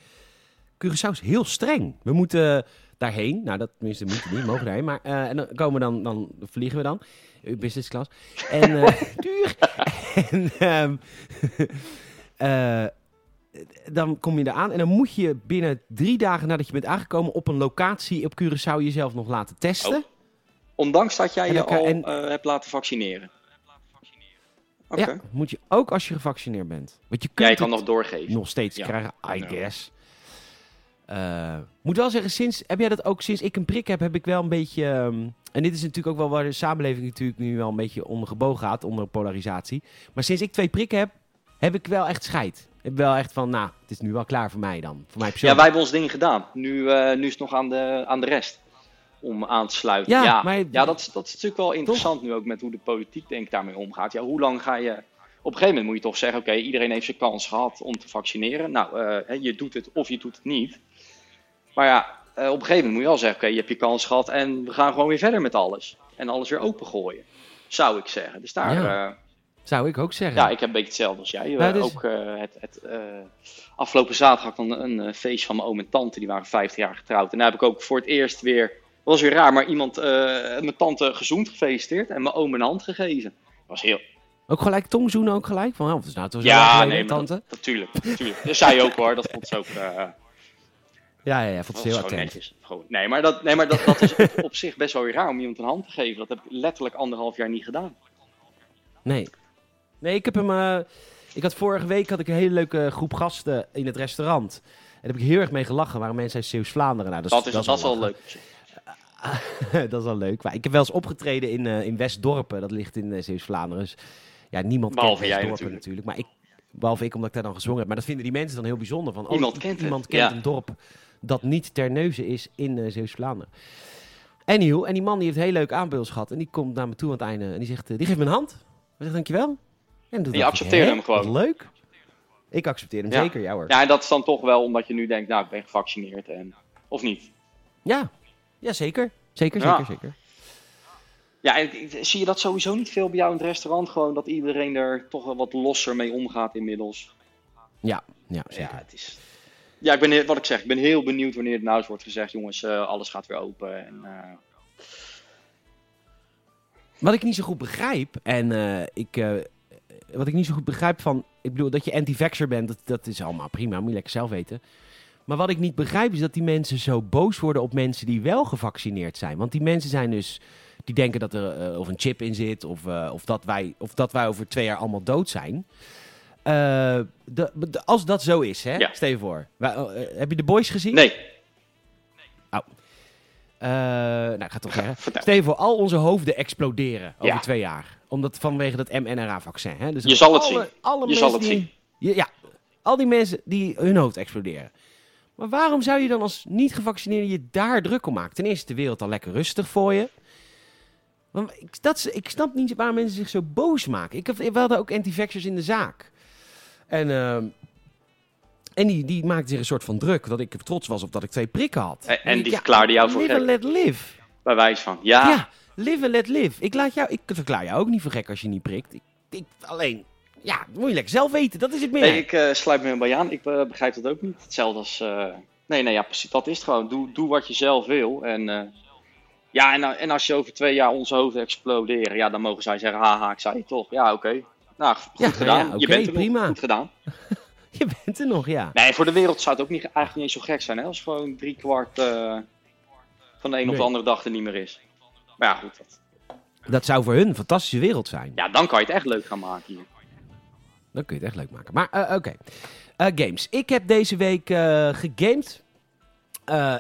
Curaçao is heel streng. We moeten daarheen. Nou, dat tenminste moeten we niet, mogen daarheen. Maar en dan komen we dan, dan vliegen we dan. Business class. En duur. en ehm, eh, dan kom je eraan en dan moet je binnen drie dagen nadat je bent aangekomen op een locatie op Curaçao jezelf nog laten testen. Oh. Ondanks dat jij je al en- eh, hebt laten vaccineren. Oké. Ja, moet je ook als je gevaccineerd bent. Want je Ja, kunt je kan het nog doorgeven. nog steeds Ja. krijgen, I guess. Eh, moet wel zeggen, sinds, heb jij dat ook sinds ik een prik heb, heb ik wel een beetje. ehm, en dit is natuurlijk ook wel waar de samenleving natuurlijk nu wel een beetje onder gebogen gaat, onder polarisatie. Maar sinds ik twee prikken heb, heb ik wel echt scheid. Ik ben wel echt van, nou, het is nu wel klaar voor mij dan. Voor mij Ja, persoonlijk. wij hebben ons ding gedaan. Nu, eh, nu is het nog aan de, aan de rest om aan te sluiten. Ja, Ja, maar- ja dat, is- dat is natuurlijk wel interessant nu ook met hoe de politiek denk ik daarmee omgaat. Ja, hoe lang ga je... Op een gegeven moment moet je toch zeggen, oké, iedereen heeft zijn kans gehad om te vaccineren. Nou, eh, je doet het of je doet het niet. Maar ja, eh, op een gegeven moment moet je wel zeggen, oké, je hebt je kans gehad en we gaan gewoon weer verder met alles. En alles weer opengooien, zou ik zeggen. Dus daar... Ja. Zou ik ook zeggen. ja, ik heb een beetje hetzelfde als jij. Ja, Eh, dus- Ook eh, het, het, eh, afgelopen zaterdag had ik een feest van mijn oom en tante. Die waren 50 jaar getrouwd. En daar heb ik ook voor het eerst weer... Dat was weer raar, maar iemand, mijn tante gezoend gefeliciteerd. En mijn oom een hand gegeven. Dat was heel... Ook gelijk tongzoenen ook gelijk? Van, is nou toch zo Ja, nee, tante? natuurlijk. natuurlijk. Dat zei je ook hoor. Dat vond ze ook... Ja, ja, ja, vond was heel attent. Nee, maar, dat, nee, maar dat, dat is op, op zich best wel weer raar om iemand een hand te geven. Dat heb ik letterlijk anderhalf jaar niet gedaan. Nee. Nee, ik heb hem... eh, ik had vorige week had ik een hele leuke groep gasten in het restaurant. En daar heb ik heel erg mee gelachen. Waren mensen uit Zeeuws-Vlaanderen. Nou, dat, Dat is, dat is wel leuk. dat is wel leuk. Maar ik heb wel eens opgetreden in, eh in Westdorpen. Dat ligt in uh, Zeeuws-Vlaanderen. Dus ja, niemand Behalve kent jij Westdorpen natuurlijk. Maar ik, behalve ik, omdat ik daar dan gezongen heb. Maar dat vinden die mensen dan heel bijzonder. Van, oh, Iemand kent iemand kent ja. een dorp dat niet ter neuze is in eh Zeeuws-Vlaanderen. Anyhow, en die man die heeft heel leuk aanbeeld gehad. En die komt naar me toe aan het einde. En die zegt, eh, die geeft me een hand. Ik zeg, dankjewel. En Je hè, hem gewoon. Leuk. Ik accepteer hem Ja. zeker, ja hoor. Ja, en dat is dan toch wel omdat je nu denkt, nou, ik ben gevaccineerd. En, of niet? Ja, ja zeker. Zeker, Ja. zeker, zeker. Ja, en zie je dat sowieso niet veel bij jou in het restaurant? Gewoon dat iedereen er toch wel wat losser mee omgaat inmiddels. Ja, ja, zeker. Ja, het is... Ja, ik ben, wat ik zeg, ik ben heel benieuwd wanneer het nou eens wordt gezegd, jongens, eh, alles gaat weer open. En, eh, Wat ik niet zo goed begrijp, en eh, ik, wat ik niet zo goed begrijp van, ik bedoel dat je anti-vaxxer bent, dat, dat is allemaal prima, moet je lekker zelf weten. Maar wat ik niet begrijp is dat die mensen zo boos worden op mensen die wel gevaccineerd zijn. Want die mensen zijn dus, die denken dat er eh, of een chip in zit, of, eh, of, dat wij, of dat wij over twee jaar allemaal dood zijn. Eh, de, de- als dat zo is, hè? Ja. stel je voor. Wij- eh, heb je de boys gezien? nee, Eh, nou, ik ga toch zeggen. Stel je voor, al onze hoofden exploderen over Ja. twee jaar. Omdat vanwege dat mRNA-vaccin. Hè? Dus Je zal het alle, zien. Alle Je zal het die- zien. Ja, al die mensen die hun hoofd exploderen. Maar waarom zou je dan als niet-gevaccineerde je daar druk om maken? Ten eerste is de wereld al lekker rustig voor je. Want ik, dat, ik snap niet waarom mensen zich zo boos maken. Ik we hadden ook anti-vaxxers in de zaak. En, ehm, en die, die maakten zich een soort van druk dat ik trots was op dat ik twee prikken had. En- die verklaarden jou voor gek. let live. bij wijze van. Ja, Ja, live and let live. Ik, laat jou, ik verklaar jou ook niet voor gek als je niet prikt. Ik, ik, alleen, ja, dat moet je lekker zelf weten. Dat is het meer. nee, ik eh, sluit me bij aan. Ik eh, begrijp dat ook niet. Hetzelfde als... eh, Nee, nee, ja, precies. Dat is het gewoon. Doe, doe wat je zelf wil. En, ja, en, en als je over twee jaar onze hoofden exploderen, ja, dan mogen zij zeggen, haha, ik zei het toch. Ja, oké. Nou, goed Ja, gedaan. ja, je oké, bent er prima. Goed gedaan. Je bent er nog, ja. Nee, voor de wereld zou het ook niet, eigenlijk niet eens zo gek zijn, hè? Als gewoon drie kwart van de een of de andere dag er niet meer is. Maar ja, goed. Dat, Dat zou voor hun een fantastische wereld zijn. ja, dan kan je het echt leuk gaan maken hier. Dan kun je het echt leuk maken. Maar eh, oké. Eh, games. Ik heb deze week eh gegamed.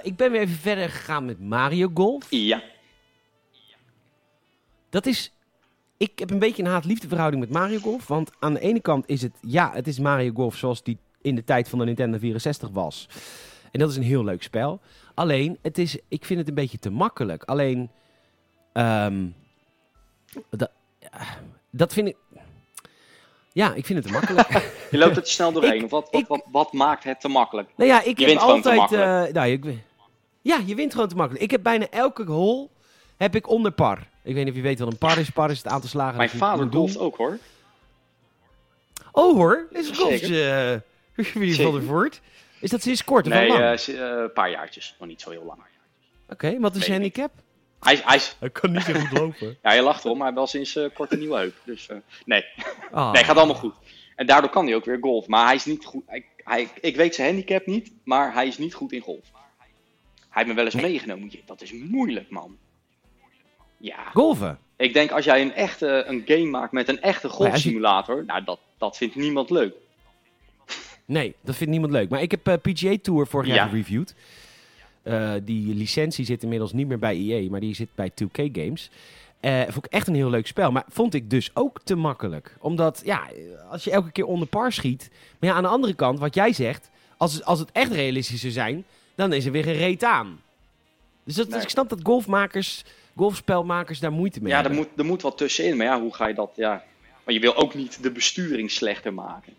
Ik ben weer even verder gegaan met Mario Golf. Ja. Dat is... Ik heb een beetje een haat-liefde verhouding met Mario Golf. Want aan de ene kant is het... Ja, het is Mario Golf zoals die in de tijd van de Nintendo 64 was. En dat is een heel leuk spel. Alleen, het is, ik vind het een beetje te makkelijk. Alleen... ehm, dat, dat vind ik... Ja, ik vind het te makkelijk. Je loopt te snel doorheen. Ik- of wat, wat, ik- wat, wat maakt het te makkelijk? Nou ja, ik Je gewoon te altijd. makkelijk. eh, nou, ik, ja, je wint gewoon te makkelijk. Ik heb bijna elke hole heb ik onder par. Ik weet niet of je weet wat een par is. Par is het aantal slagen. Mijn vader golft ook hoor. Oh hoor, is een golf. Zeker. Uh, wie van der Voort? Is dat sinds kort of Nee, eh, eh, een paar jaartjes. Nog niet zo heel lang. Oké, wat is je ik handicap? Hij, hij, kan niet zo goed lopen. ja, je lacht erom, maar hij wel sinds eh, kort een nieuwe heup. Dus eh, nee. Ah. nee, gaat allemaal goed. En daardoor kan hij ook weer golf. Maar hij is niet goed. Hij, hij, ik weet zijn handicap niet, maar hij is niet goed in golf. Hij heeft me wel eens Nee. meegenomen. Dat is moeilijk, man. Ja, Golven? ik denk als jij een echte een game maakt met een echte je- golfsimulator, nou dat, dat vindt niemand leuk. Nee, dat vindt niemand leuk. Maar ik heb eh, PGA Tour vorig jaar Ja. gereviewd. Eh, die licentie zit inmiddels niet meer bij EA, maar die zit bij 2K Games. Eh, vond ik echt een heel leuk spel. Maar vond ik dus ook te makkelijk. Omdat, ja, als je elke keer onder par schiet. Maar ja, aan de andere kant, wat jij zegt. Als, als het echt realistisch zou zijn, dan is er weer een reet aan. Dus, dat, dus ik snap dat golfmakers, golfspelmakers daar moeite mee Ja, er hebben. moet, er moet wat tussenin. Maar ja, hoe ga je dat... Ja. Maar je wil ook niet de besturing slechter maken.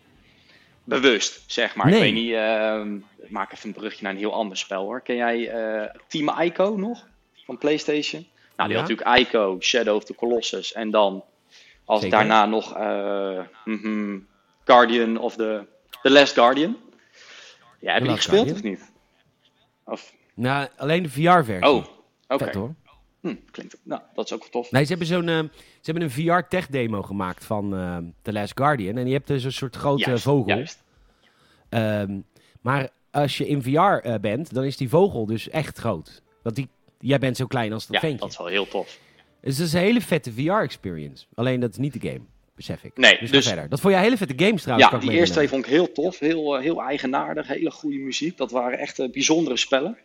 Bewust, zeg maar. Nee. Ik weet niet... ehm, ik maak even een brugje naar een heel ander spel, hoor. Ken jij eh, Team Ico nog? Van PlayStation? Nou, die Ja. had natuurlijk Ico, Shadow of the Colossus. En dan, als Zeker. daarna nog... eh, mhm, Guardian of the... The Last Guardian. Ja, heb je die gespeeld Guardian? of niet? Of, Nou, alleen de VR-versie. oh, oké. Hm, klinkt... Nou, dat is ook tof. Nee, ze hebben zo'n eh, ze hebben een VR-tech-demo gemaakt van eh, The Last Guardian. En je hebt dus een soort grote Juist, vogel. juist. Ehm, maar als je in VR eh, bent, dan is die vogel dus echt groot. Want die, jij bent zo klein als dat Ja, ventje. dat is wel heel tof. Dus dat is een hele vette VR-experience. Alleen dat is niet de game, besef ik. Nee, dus, dus- verder. Dat vond jij hele vette games trouwens. Ja, die eerste twee vond ik heel tof. Heel, heel eigenaardig. Hele goede muziek. Dat waren echt bijzondere spellen.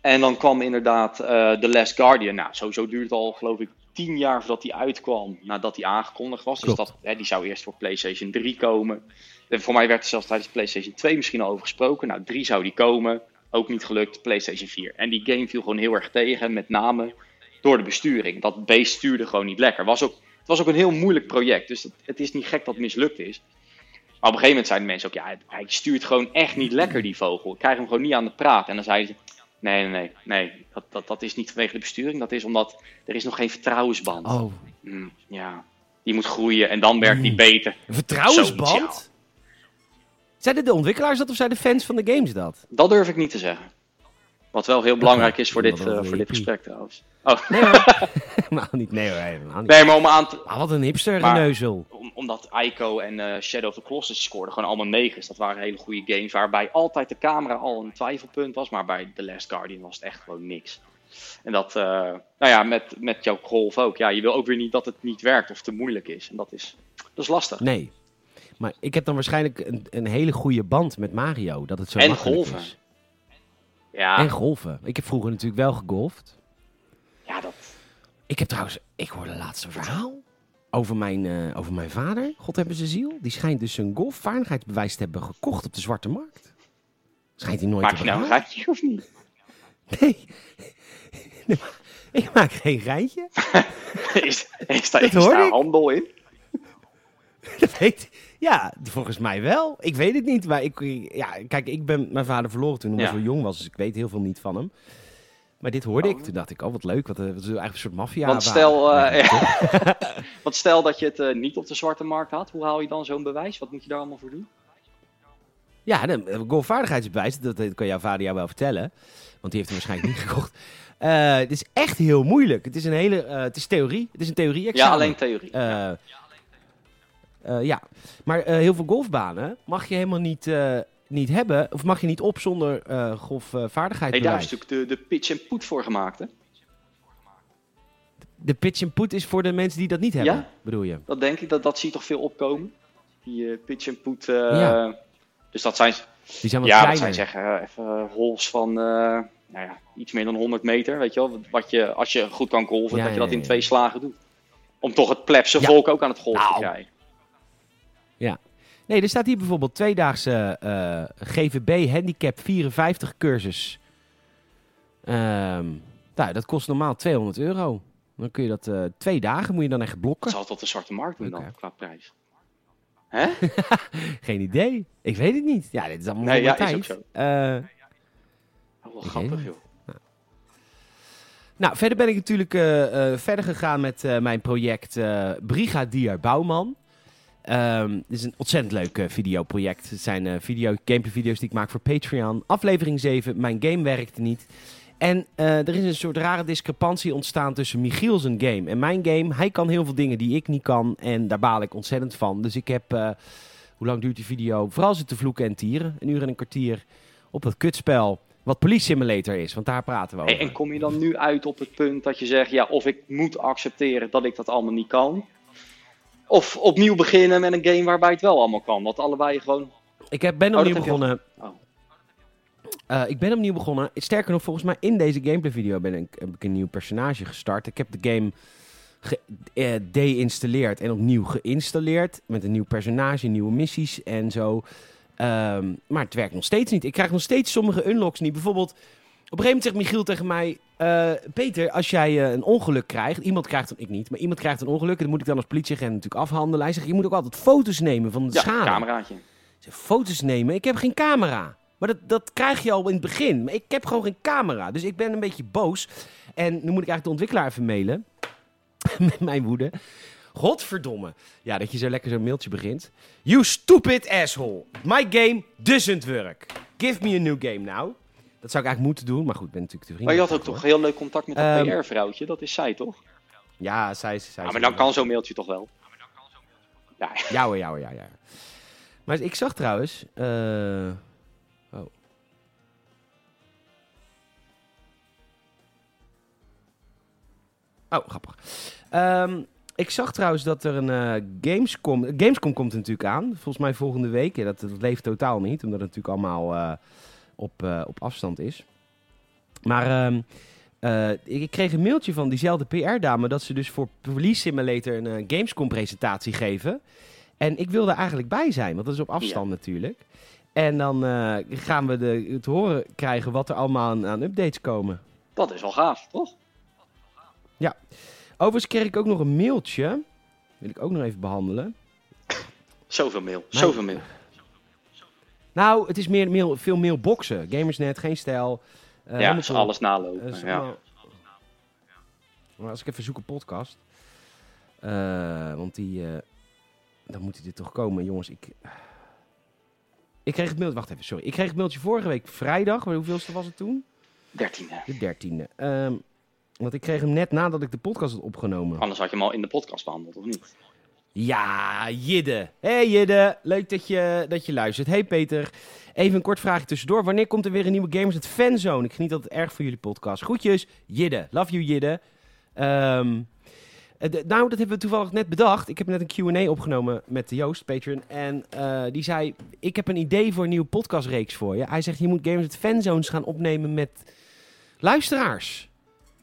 En dan kwam inderdaad eh The Last Guardian. Nou, sowieso duurde het al, geloof ik, tien jaar voordat die uitkwam. Nadat die aangekondigd was. Klopt. Dus dat, hè, die zou eerst voor PlayStation 3 komen. En voor mij werd er zelfs tijdens PlayStation 2 misschien al over gesproken. Nou, 3 zou die komen. Ook niet gelukt. PlayStation 4. En die game viel gewoon heel erg tegen. Met name door de besturing. Dat beest stuurde gewoon niet lekker. Was ook, het was ook een heel moeilijk project. Dus het, het is niet gek dat het mislukt is. Maar op een gegeven moment zeiden mensen ook, ja, hij- hij stuurt gewoon echt niet lekker, die vogel. Ik krijg hem gewoon niet aan de praat. En dan zeiden ze, nee, nee, nee, nee dat, dat, dat is niet vanwege de besturing. Dat is omdat er is nog geen vertrouwensband. Oh, Hmm, ja, die moet groeien en dan werkt die beter. een vertrouwensband? Zeiden de ontwikkelaars dat of zijn de fans van de games dat? Dat durf ik niet te zeggen. Wat wel heel belangrijk is voor dit, eh, voor dit gesprek trouwens. Oh, Nee hoor. helemaal niet. Nee hoor, helemaal niet. nee, maar om aan te, Ah, wat een hipster Maar- geneuzel. om- omdat Ico en eh, Shadow of the Colossus scoorden gewoon allemaal negens. Dat waren hele goede games waarbij altijd de camera al een twijfelpunt was. Maar bij The Last Guardian was het echt gewoon niks. En dat, eh, nou ja, met, met jouw golf ook. Ja, je wil ook weer niet dat het niet werkt of te moeilijk is. En dat is, dat is lastig. Nee. Maar ik heb dan waarschijnlijk een, een hele goede band met Mario. Dat het zo En golven. is. Ja, En golven. Ik heb vroeger natuurlijk wel gegolfd. ja dat, Ik heb trouwens, ik hoorde laatst een verhaal over mijn, eh, over mijn vader. God hebben ze ziel. Die schijnt dus een golfvaardigheidsbewijs te hebben gekocht op de zwarte markt. Schijnt hij nooit maak te je nou een gaatje of niet? Nee. Ik maak geen geintje. is, is, daar, is ik. handel in? Dat weet Ja, volgens mij wel. Ik weet het niet. Maar ik, ja, kijk, ik ben mijn vader verloren toen hij Ja. zo jong was. Dus ik weet heel veel niet van hem. Maar dit hoorde Oh. ik. Toen dacht ik, oh wat leuk. Wat, eh, wat is eigenlijk een soort maffia. Want stel, eh, toch? Want stel dat je het eh, niet op de zwarte markt had. Hoe haal je dan zo'n bewijs? Wat moet je daar allemaal voor doen? Ja, de eh, golfvaardigheidsbewijs, dat, dat kan jouw vader jou wel vertellen. Want die heeft hem waarschijnlijk niet gekocht. Eh, het is echt heel moeilijk. Het is een hele, eh, het is theorie. Het is een theorie Ja, alleen theorie. Eh, eh, ja, maar eh, heel veel golfbanen mag je helemaal niet, eh, niet hebben. Of mag je niet op zonder eh hey, daar is natuurlijk de, de pitch en put voor gemaakt. Hè? De pitch and put is voor de mensen die dat niet hebben, Ja? bedoel je? Dat denk ik, dat, dat zie je toch veel opkomen. Die pitch en put. Ja. Dus dat zijn, Die zijn wat ja, kleiner. zijn zeggen, even holes van nou ja, iets meer dan 100 meter. Weet je wel, wat je, als je goed kan golven, Ja, dat je ja, dat in twee slagen doet. Om toch het plebse volk ook aan het golven Nou. te krijgen. Nee, er staat hier bijvoorbeeld tweedaagse eh, GVB Handicap 54 cursus. Ehm, nou, dat kost normaal 200 euro. Dan kun je dat eh, twee dagen moet je dan echt blokken. zal op de zwarte markt doen dan, qua prijs. Hè? Geen idee. Ik weet het niet. Ja, dit is allemaal Nee, nee, ja, is tijd. ook zo. Eh, wel grappig, joh. nou, verder ben ik natuurlijk verder gegaan met mijn project Brigadier Bouwman. Ehm dit is een ontzettend leuk eh, videoproject. Het zijn eh, video, gameplay video's die ik maak voor Patreon. Aflevering 7, mijn game werkte niet. En eh, er is een soort rare discrepantie ontstaan tussen Michiel zijn game en mijn game. Hij kan heel veel dingen die ik niet kan en daar baal ik ontzettend van. Dus ik heb, hoe lang duurt die video? Vooral zitten vloeken en tieren. Een uur en een kwartier op dat kutspel wat Police Simulator is, want daar praten we over. En kom je dan nu uit op het punt dat je zegt, ja, of ik moet accepteren dat ik dat allemaal niet kan. Of opnieuw beginnen met een game waarbij het wel allemaal kan. Want allebei gewoon. Ik heb, ben Oh, opnieuw begonnen. Oh. Eh, ik ben opnieuw begonnen. Sterker nog, volgens mij in deze gameplay video ben ik, heb ik een nieuw personage gestart. Ik heb de game gedeinstalleerd en opnieuw geïnstalleerd. Met een nieuw personage, nieuwe missies en zo. Ehm, maar het werkt nog steeds niet. Ik krijg nog steeds sommige unlocks niet. Bijvoorbeeld, op een gegeven moment zegt Michiel tegen mij... eh, Peter, als jij eh, een ongeluk krijgt... Iemand krijgt dan, ik niet, maar iemand krijgt een ongeluk... en dat moet ik dan als politieagent natuurlijk afhandelen. Hij zegt, je moet ook altijd foto's nemen van de Ja, schade. cameraatje. Zeg, foto's nemen? Ik heb geen camera. Maar dat, dat krijg je al in het begin. Maar ik heb gewoon geen camera. Dus ik ben een beetje boos. En nu moet ik eigenlijk de ontwikkelaar even mailen. Met mijn woede. Godverdomme. Ja, dat je zo lekker zo'n mailtje begint. You stupid asshole. My game doesn't work. Give me a new game now. Dat zou ik eigenlijk moeten doen. Maar goed, ik ben natuurlijk te vriendelijk. Maar je had ook toch heel leuk contact met dat Ehm, PR-vrouwtje? Dat is zij, toch? Ja, zij is... Zij Ja, is- maar dan kan zo'n mailtje toch wel? Ja, Ja hoor, ja hoor, ja, ja. Maar ik zag trouwens... eh, Oh. Oh, grappig. Ehm, ik zag trouwens dat er een eh, Gamescom... Gamescom komt natuurlijk aan. Volgens mij volgende week. Ja, dat, dat leeft totaal niet. Omdat het natuurlijk allemaal eh, op, eh, op afstand is. Maar ehm, eh, ik, kreeg een mailtje van diezelfde PR-dame... dat ze dus voor Police Simulator een eh, Gamescom-presentatie geven. En ik wilde eigenlijk bij zijn, want dat is op afstand natuurlijk. En dan gaan we de, te horen krijgen wat er allemaal aan, aan updates komen. dat is wel gaaf, toch? Overigens kreeg ik ook nog een mailtje. Wil ik ook nog even behandelen. Zoveel mail, zoveel mail. Nou, het is meer mail, veel mailboxen. Gamersnet, geen stijl. eh, ja, ze alles nalopen. Is ja. Maar als ik even zoek een podcast. eh, want die. dan moet dit toch komen, jongens. Ik. Ik kreeg het mailtje. Wacht even, sorry. Ik kreeg het mailtje vorige week vrijdag. Hoeveelste was het toen? Dertiende. De dertiende. Ehm want ik kreeg hem net nadat ik de podcast had opgenomen. Anders had je hem al in de podcast behandeld, of niet? Ja, Jidde. Hey Jidde, leuk dat je, dat je luistert. Hey Peter, even een kort vraagje tussendoor. Wanneer komt er weer een nieuwe Gamers het Fanzone? Ik geniet altijd erg van jullie podcast. Groetjes, Jidde. Love you Jidde. Ehm, eh, nou, dat hebben we toevallig net bedacht. Ik heb net een Q&A opgenomen met de Joost, Patreon. En eh, die zei, ik heb een idee voor een nieuwe podcastreeks voor je. Hij zegt, je moet Gamers het Fanzones gaan opnemen met luisteraars.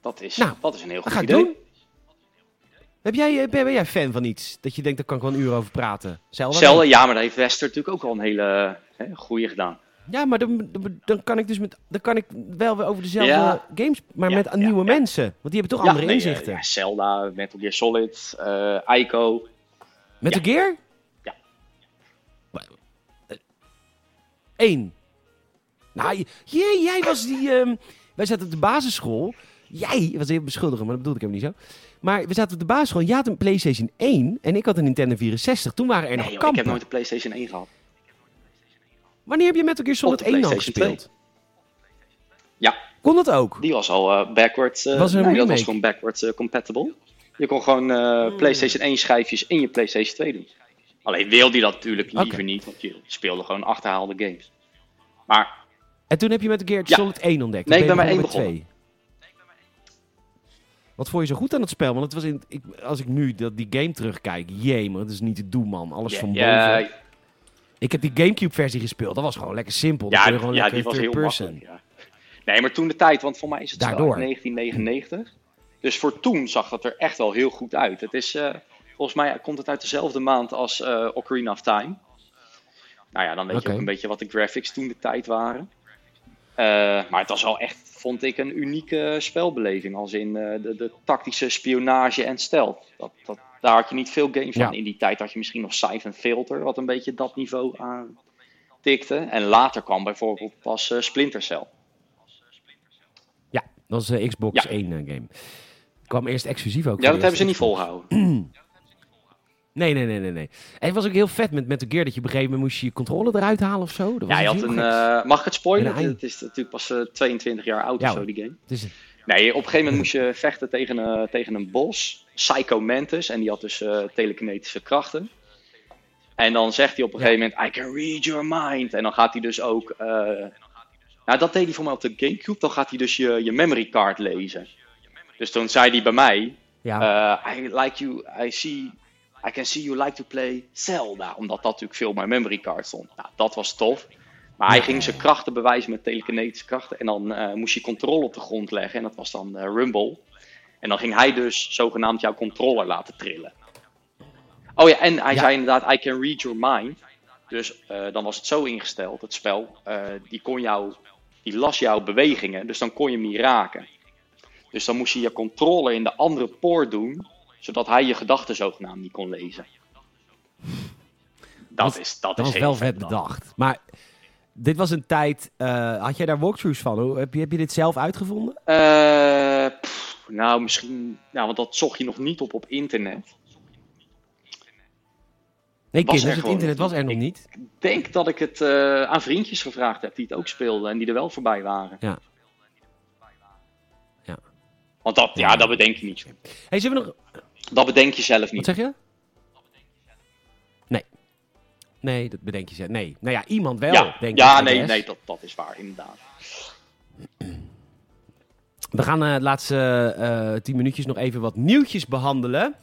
Dat is, Nou, dat is een heel goed idee. doen. Heb jij, eh, ben, ben jij fan van iets? Dat je denkt, daar kan ik wel een uur over praten. Zelda? Zelden, ja, maar daar heeft Wester natuurlijk ook al een hele hè, goede gedaan. Ja, maar dan, dan, kan ik dus met, dan kan ik wel weer over dezelfde Ja. games, maar Ja, met ja, nieuwe mensen. Want die hebben toch andere nee, inzichten. eh, ja, Zelda, Metal Gear Solid, eh Ico. Met ja. de Gear? Ja. Eén. Nou, jij, jij was die... ehm, wij zaten op de basisschool. Jij was heel beschuldigen, maar dat bedoelde ik hem niet zo. Maar we zaten op de basisschool. Jij had een PlayStation 1 en ik had een Nintendo 64. Toen waren er Nee, nog joh, ik kampen. heb nooit de PlayStation 1 gehad. Wanneer heb je Metal Gear Solid de 1 dan gespeeld? Ja. Kon dat ook? Die was al eh, backwards. eh, Was een nee, dat was gewoon backwards eh, compatible. Je kon gewoon Hmm. PlayStation 1 schijfjes in je PlayStation 2 doen. Alleen wilde hij dat natuurlijk liever niet, want je speelde gewoon achterhaalde games. Maar En toen heb je Metal Gear Ja. Solid 1 ontdekt. Nee, ik ben je maar begonnen één met 2. Wat vond je zo goed aan het spel? Want het was in, ik, als ik nu dat, die game terugkijk, jee man, dat is niet te doen man. Alles van boven. Ik heb die Gamecube versie gespeeld, dat was gewoon lekker simpel. Ja, gewoon ja, die was heel person. Ja. Nee, maar toen de tijd, want voor mij is het Daardoor. uit 1999. Dus voor toen zag dat er echt wel heel goed uit. Het is, eh, volgens mij komt het uit dezelfde maand als eh Ocarina of Time. Nou ja, dan weet je ook een beetje wat de graphics toen de tijd waren. Eh, maar het was wel echt, vond ik, een unieke spelbeleving. Als in eh, de, de tactische spionage en stealth. Dat, dat, daar had je niet veel games Ja. van. In die tijd had je misschien nog Siphon Filter, wat een beetje dat niveau aantikte. En later kwam bijvoorbeeld pas eh, Splinter Cell. Ja, dat was de Xbox Ja. 1 eh, game. kwam eerst exclusief ook. Ja, dat hebben ze niet volgehouden. Nee, nee, nee, nee, nee. En het was ook heel vet met Metal Gear dat je op een gegeven moment moest je je controle eruit halen of zo. Dat was Ja, je had een. eh, mag ik het spoilen? Het is natuurlijk pas eh, 22 jaar oud Ja, of zo, die game. Het is, Nee, op een gegeven moment moest je vechten tegen, eh, tegen een bos. Psycho Mantis. En die had dus eh, telekinetische krachten. En dan zegt hij op een Ja. gegeven moment: I can read your mind. En dan gaat hij dus ook. eh, nou, dat deed hij voor mij op de Gamecube. Dan gaat hij dus je, je memory card lezen. Dus toen zei hij bij mij: eh, I like you. I see. I can see you like to play Zelda. Omdat dat natuurlijk veel op mijn memory card stond. Nou, dat was tof. Maar hij ging zijn krachten bewijzen met telekinetische krachten. En dan eh, moest je controle op de grond leggen. En dat was dan eh, Rumble. En dan ging hij dus zogenaamd jouw controller laten trillen. Oh ja, en hij Ja. zei inderdaad, I can read your mind. Dus eh, dan was het zo ingesteld, het spel, die, kon jou, die las jouw bewegingen, dus dan kon je hem niet raken. Dus dan moest je je controller in de andere poort doen, zodat hij je gedachten zogenaamd niet kon lezen. Dat, Dat- is, dat, Dat is was heel wel vet bedacht. Maar dit was een tijd... eh, had jij daar walkthroughs van? Hoe, heb, je, heb je dit zelf uitgevonden? Eh, pff, nou, misschien, nou, want dat zocht je nog niet op op internet. Nee, Was kinders, er het gewoon internet was er nog niet. Ik denk dat ik het eh, aan vriendjes gevraagd heb die het ook speelden en die er wel voorbij waren. Ja. Ja. Want dat, ja, dat bedenk je niet. Hey, zullen we nog... Dat bedenk je zelf Wat niet. zeg je? Nee. Nee, dat bedenk je zelf. Nee. Nou ja, iemand wel, ja, denk ja ik. I nee, nee dat, dat is waar, inderdaad. We gaan eh, de laatste eh, tien minuutjes nog even wat nieuwtjes behandelen.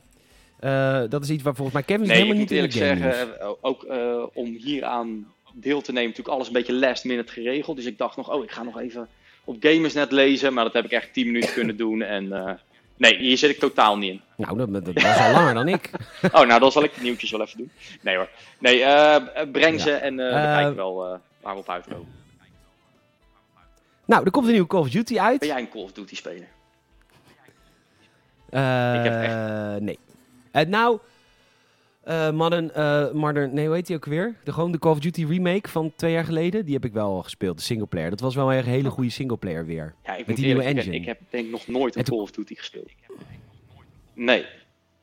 Eh, dat is iets waar volgens mij Kevin is Nee, ik helemaal moet niet in eerlijk de game zeggen, eh, ook om hieraan deel te nemen, natuurlijk alles een beetje last minute geregeld. Dus ik dacht nog, oh, ik ga nog even op Gamersnet lezen, maar dat heb ik echt 10 minuten kunnen doen. En nee, hier zit ik totaal niet in. Nou, dat, dat, is al langer dan ik. Oh, nou, dan zal ik de nieuwtjes wel even doen. Nee hoor. Nee, eh, breng ze Ja. en eh we Eh, kijken wel eh, waar we op uitkomen. Nou, er komt een nieuwe Call of Duty uit. Ben jij een Call of Duty speler? Eh, Ik heb echt- Nee. Nou, eh, Modern, Modern, nee, hoe heet die ook weer? De, gewoon de Call of Duty remake van twee jaar geleden. Die heb ik wel gespeeld, de singleplayer. Dat was wel een hele goede singleplayer weer. Ja, ik Met die eerlijk nieuwe engine. Ik heb denk ik nog nooit een Call of Duty gespeeld. Nee.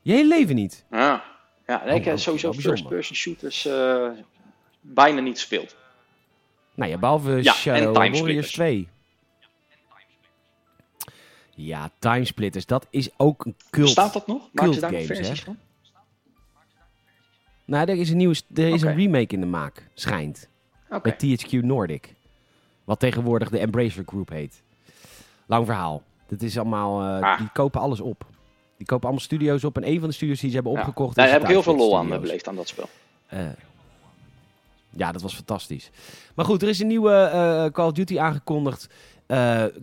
Je hele leven niet. Ah. Ja, nee, ik Oh, heb oh, sowieso first-person shooters eh, bijna niet gespeeld. Nou ja, behalve Ja, Shadow. Warriors 2. Ja, Timesplitters, dat is ook een cult. Bestaat dat nog? Maken ze daar cultgames, versies hè? van? Nou, er is een nieuwe, er is een remake in de maak, schijnt. Met THQ Nordic. Wat tegenwoordig de Embracer Group heet. Lang verhaal. Dat is allemaal, eh, Ah. die kopen alles op. Die kopen allemaal studio's op. En een van de studios die ze hebben Ja. opgekocht Daar heb ik heel veel lol aan eh, beleefd aan dat spel. Eh, ja, dat was fantastisch. Maar goed, er is een nieuwe Call of Duty aangekondigd.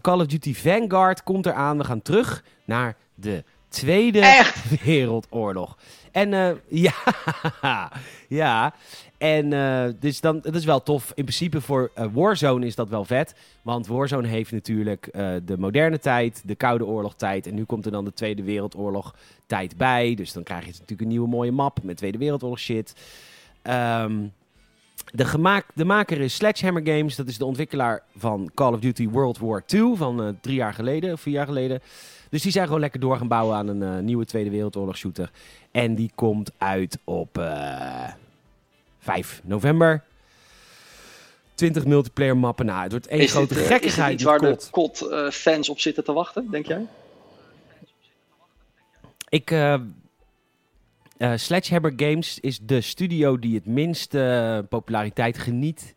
Call of Duty Vanguard komt eraan. We gaan terug naar de Tweede Echt? Wereldoorlog. En eh, ja, ja. En eh, dus dan, dat is wel tof. In principe voor eh, Warzone is dat wel vet. Want Warzone heeft natuurlijk de moderne tijd, de Koude Oorlog tijd. En nu komt er dan de Tweede Wereldoorlog tijd bij. Dus dan krijg je natuurlijk een nieuwe mooie map met Tweede Wereldoorlog shit. Ehm, de, gemaak, de maker is Sledgehammer Games. Dat is de ontwikkelaar van Call of Duty World War II van drie jaar geleden of vier jaar geleden. Dus die zijn gewoon lekker door gaan bouwen aan een eh, nieuwe Tweede Wereldoorlog shooter. En die komt uit op eh 5 november. 20 multiplayer mappen. Nou, het wordt één Is grote dit, eh, is dit gekkigheid waar COD. de COD-fans op zitten te wachten, denk jij? Ik, eh eh, Sledgehammer Games is de studio die het minste eh, populariteit geniet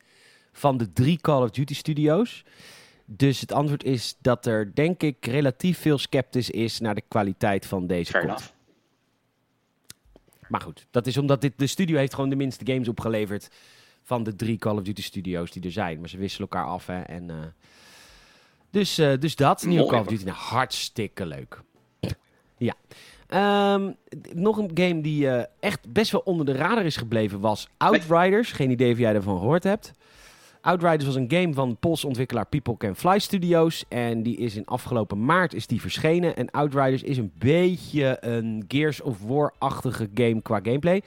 van de drie Call of Duty studio's. Dus het antwoord is dat er, denk ik, relatief veel sceptisch is naar de kwaliteit van deze Fair enough. Maar goed, dat is omdat dit, de studio heeft gewoon de minste games opgeleverd van de drie Call of Duty studio's die er zijn. Maar ze wisselen elkaar af, hè. En, eh, dus, eh, dus dat, nieuwe Call of. Duty. Nou, hartstikke leuk. ja. Ehm, nog een game die eh, echt best wel onder de radar is gebleven was Outriders. Geen idee of jij ervan gehoord hebt. Outriders was een game van Poolse ontwikkelaar People Can Fly Studios. En die is in afgelopen maart is die verschenen. En Outriders is een beetje een Gears of War-achtige game qua gameplay.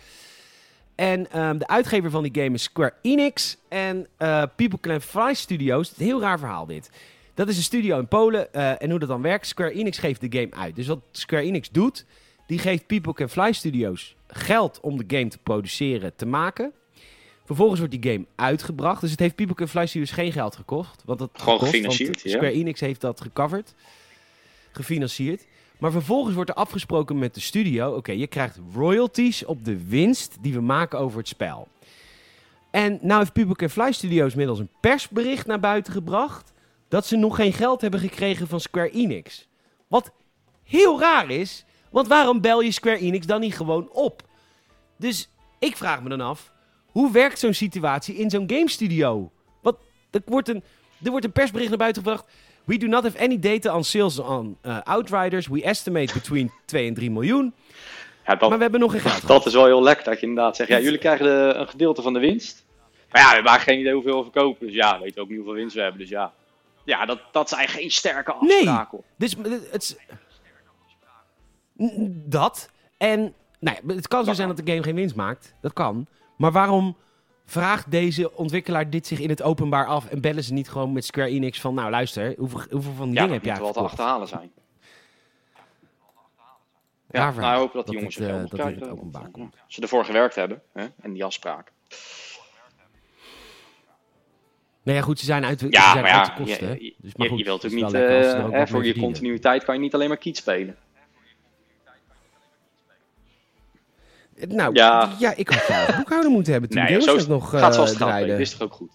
En ehm, de uitgever van die game is Square Enix. En eh, People Can Fly Studios. Heel raar verhaal dit. Dat is een studio in Polen. eh, en hoe dat dan werkt. Square Enix geeft de game uit. Dus wat Square Enix doet. Die geeft People Can Fly Studios geld om de game te produceren, te maken. Vervolgens wordt die game uitgebracht. Dus het heeft People Can Fly Studios geen geld gekost. Want dat Gewoon gekost, gefinancierd, ja. Square Enix heeft dat gecoverd. Gefinancierd. Maar vervolgens wordt er afgesproken met de studio... Oké, je krijgt royalties op de winst die we maken over het spel. En nou heeft People Can Fly Studios middels een persbericht naar buiten gebracht... dat ze nog geen geld hebben gekregen van Square Enix. Wat heel raar is... Want waarom bel je Square Enix dan niet gewoon op? Dus ik vraag me dan af, hoe werkt zo'n situatie in zo'n game studio? Wat, er wordt een, Er wordt een persbericht naar buiten gebracht. We do not have any data on sales on uh, Outriders. We estimate between 2 en 3 miljoen. Ja, dat, Maar we hebben nog geen geld dat is wel heel lekker dat je inderdaad zegt, ja, jullie krijgen de, een gedeelte van de winst. Maar ja, we hebben geen idee hoeveel we verkopen. Dus ja, we weten ook niet hoeveel winst we hebben. Dus ja, ja dat, dat zijn geen sterke afspraken. hoor. Dus eh, het Dat. En nou ja, het kan zo zijn dat de game geen winst maakt. Dat kan. Maar waarom vraagt deze ontwikkelaar dit zich in het openbaar af... en bellen ze niet gewoon met Square Enix van... nou luister, hoeveel, hoeveel van die Ja, dingen dat heb je moet wel te achterhalen zijn. Ja, nou, hopen dat die Dat jongens het, eh, geld op dat het openbaar komt. eh, Als ze ervoor gewerkt hebben, hè, en die afspraken. Nou ja, goed, ze zijn uit, ze Ja, zijn maar uit ja, de kosten. je, dus, maar goed, je wilt het natuurlijk niet, eh, voor je continuïteit kan je niet alleen maar kiet spelen. Nou, ja, Ja. ik had zelf boekhouder moeten hebben toen Nee, zo het nog eh gaat zoals het gaat. draaide. Dit is toch ook goed?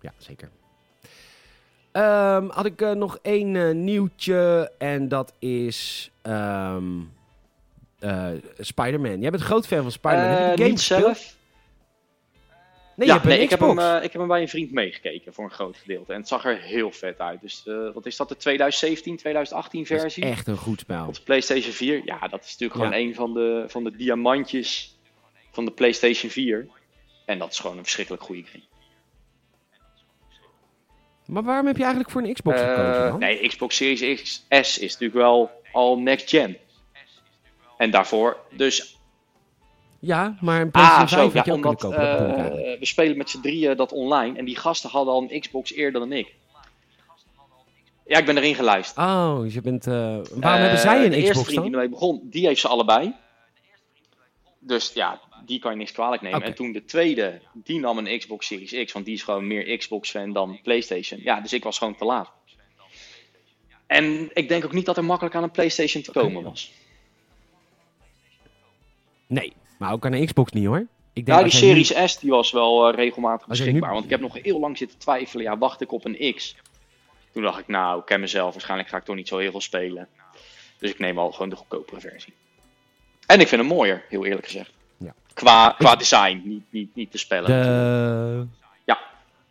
Ja, zeker. Ehm, had ik eh, nog één eh, nieuwtje en dat is eh, Spider-Man. Jij bent een groot fan van Spider-Man. heb je Eh, de game zelf. Nee, ja, nee, ik heb, hem, eh, ik heb hem bij een vriend meegekeken voor een groot gedeelte. En het zag er heel vet uit. Dus eh, wat is dat, de 2017, 2018 Dat is versie? echt een goed spel. Op de PlayStation 4. Ja, dat is natuurlijk Ja. gewoon een van de, van de diamantjes van de PlayStation 4. En dat is gewoon een verschrikkelijk goede game. Maar waarom heb je eigenlijk voor een Xbox Eh, gekozen dan? nee, Xbox Series X S is natuurlijk wel al next gen. En daarvoor dus... Ja, maar een Ah, PlayStation zo. 5 Ja, had je ook omdat kunnen kopen. Eh, we spelen met z'n drieën dat online. En die gasten hadden al een Xbox eerder dan ik. Ja, ik ben erin geluisterd. Oh, dus je bent... eh, waarom Eh, hebben zij de een eerste Xbox vriend die ermee begon, die heeft ze allebei. Dus ja, die kan je niks kwalijk nemen. En toen de tweede, die nam een Xbox Series X, want die is gewoon meer Xbox-fan dan PlayStation. Ja, dus ik was gewoon te laat. En ik denk ook niet dat er makkelijk aan een PlayStation te komen was. Nee, maar ook aan een Xbox niet hoor. Ik denk Nou, die Series S die was wel eh, regelmatig nu- beschikbaar. Want ik heb nog heel lang zitten twijfelen. Ja, wacht ik op een X? Toen dacht ik, nou, ik ken mezelf. Waarschijnlijk ga ik toch niet zo heel veel spelen. Dus ik neem al gewoon de goedkopere versie. En ik vind hem mooier, heel eerlijk gezegd. Ja. Qua, qua design, niet, niet, niet te spellen. De...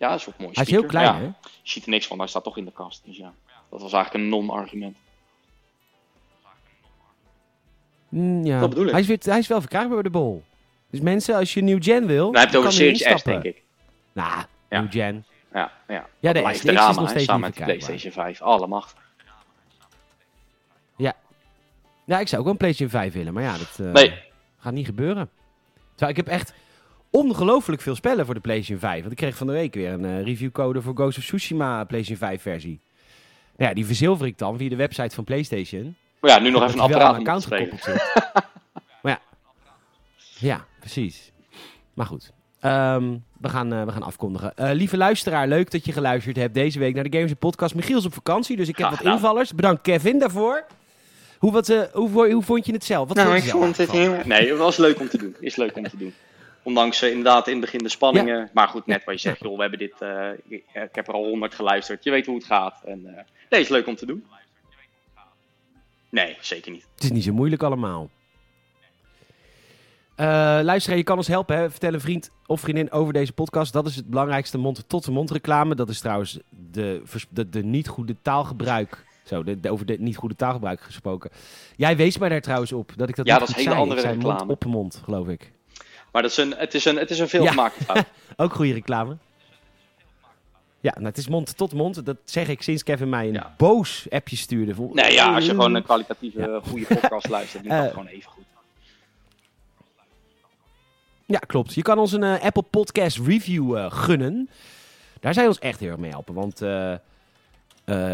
Ja, dat is ook mooi. Hij is heel klein Ja, hè? Je ziet er niks van, hij staat toch in de kast. Dus ja, dat was eigenlijk een non-argument. Mm, ja. Dat bedoel ik. Hij is, weer, hij is wel verkrijgbaar bij de bol. Dus mensen, als je een nieuw gen wil... Dan heb je het kan over erin Series S, stappen. denk ik. Nou, Ja. nieuw gen. Ja, ja. Ja, de is nog steeds samen niet met de. PlayStation 5. Alle macht. Ja, ik zou ook wel een PlayStation 5 willen, maar ja, dat eh, Nee. gaat niet gebeuren. Terwijl ik heb echt ongelooflijk veel spellen voor de PlayStation 5. Want ik kreeg van de week weer een eh, reviewcode voor Ghost of Tsushima PlayStation 5 versie. Nou ja, die verzilver ik dan via de website van PlayStation. Maar ja, nu nog even een aan apparaat te account gekoppeld zit. maar ja. Ja, precies. Maar goed. Ehm, we, gaan, eh, we gaan afkondigen. Eh, lieve luisteraar, leuk dat je geluisterd hebt deze week naar de Games Podcast. Michiel is op vakantie, dus ik heb wat gedaan. invallers. Bedankt Kevin daarvoor. Hoe, wat, eh, hoe, hoe vond je het zelf? Wat Nou, vond ik vond het heel... Nee, het was leuk om te doen. Is leuk om te doen. Ondanks eh, inderdaad in het begin de spanningen. Maar goed, net wat je zegt, joh, we hebben dit... eh, ik, heb er al honderd geluisterd. Je weet hoe het gaat. En, eh nee, is leuk om te doen. Nee, zeker niet. Het is niet zo moeilijk allemaal. Luisteraar, je kan ons helpen. Hè? Vertel een vriend of vriendin over deze podcast. Dat is het belangrijkste mond-tot-mond reclame. Dat is trouwens de, de, de niet goede taalgebruik. Zo, de, de- over de niet goede taalgebruik gesproken. Jij wees mij daar trouwens op dat ik dat Ja, dat is hele zei. andere zei reclame. mond op mond, geloof ik. Maar dat is een, het, is een, het is een veelgemaakte fout. Ook goede reclame. Ja, nou, het is mond tot mond. Dat zeg ik sinds Kevin mij een Ja. boos appje stuurde. Vol- Nee, ja, als je gewoon een kwalitatieve, Ja. goede podcast luistert, dan kan het gewoon even goed. Ja, klopt. Je kan ons een eh, Apple Podcast review eh, gunnen. Daar zou je ons echt heel erg mee helpen. Want eh,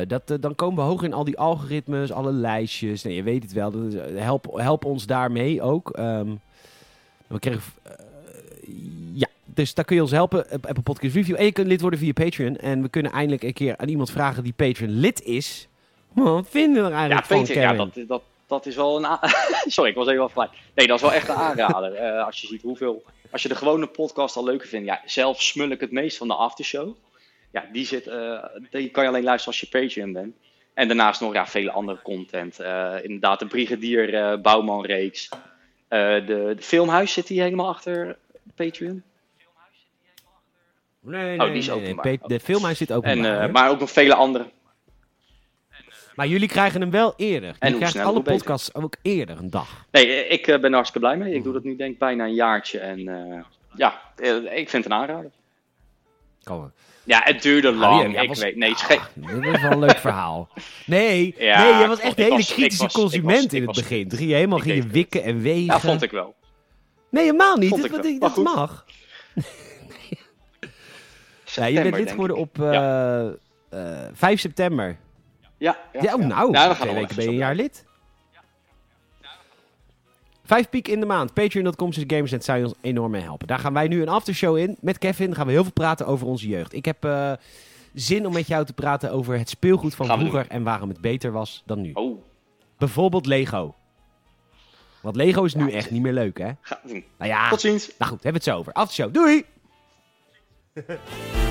dat, dan komen we hoog in al die algoritmes, alle lijstjes. Nee, je weet het wel. Dat is- help, help ons daarmee ook. Ehm, we kregen... eh, ja, dus daar kun je ons helpen. op Apple Podcast review. En je kunt lid worden via Patreon. En we kunnen eindelijk een keer aan iemand vragen die Patreon lid is. Wat vinden we er Ja, eigenlijk van, Peter, ja, dat, dat, dat is wel een... Sorry, ik was even afgeleid. Nee, dat is wel echt een aanrader. Eh, als je ziet hoeveel... Als je de gewone podcast al leuker vindt. Ja, zelf smul ik het meest van de aftershow. Ja, die, zit, eh, die kan je alleen luisteren als je Patreon bent. En daarnaast nog ja, vele andere content. Eh, inderdaad, de Brigadier Bouwman reeks. De, de Filmhuis zit die helemaal achter Patreon. Nee, nee, Oh, die nee, is openbaar. nee. De filmhuis zit En, openbaar. eh, hoor. maar ook nog vele andere. Maar jullie krijgen hem wel eerder. hoe Je krijgt alle beter. podcasts ook eerder een dag. Nee, ik eh, ben er hartstikke blij mee. Ik doe dat nu denk ik bijna een jaartje. En eh, ja, eh, ik vind het een aanrader. Kom. Ja, het duurde Ah, lang. ja, ik was- weet, nee, het is Ah, dit is wel een leuk verhaal. Nee, Ja, nee je was echt een hele was- kritische was- consument was- in het begin. Ging je helemaal ging je wikken en wegen. ja, vond ik wel. Nee, helemaal niet. Dat, ik dat, dat mag. Ja, je bent lid geworden op eh, eh, 5 september. Ja, ja, Ja, oh, ja. nou, Nou, twee weken ben je een jaar lid. Vijf piek in de maand. Patreon.com slash Gamersnet zou je ons enorm mee helpen. Daar gaan wij nu een aftershow in. Met Kevin gaan we heel veel praten over onze jeugd. Ik heb eh, zin om met jou te praten over het speelgoed van Gaan vroeger en waarom het beter was dan nu. Oh, Bijvoorbeeld Lego. Want Lego is nu Ja, echt niet meer leuk, hè? gaan we doen. Nou ja, Tot ziens. nou goed, hebben we het zo over. Aftershow. Doei!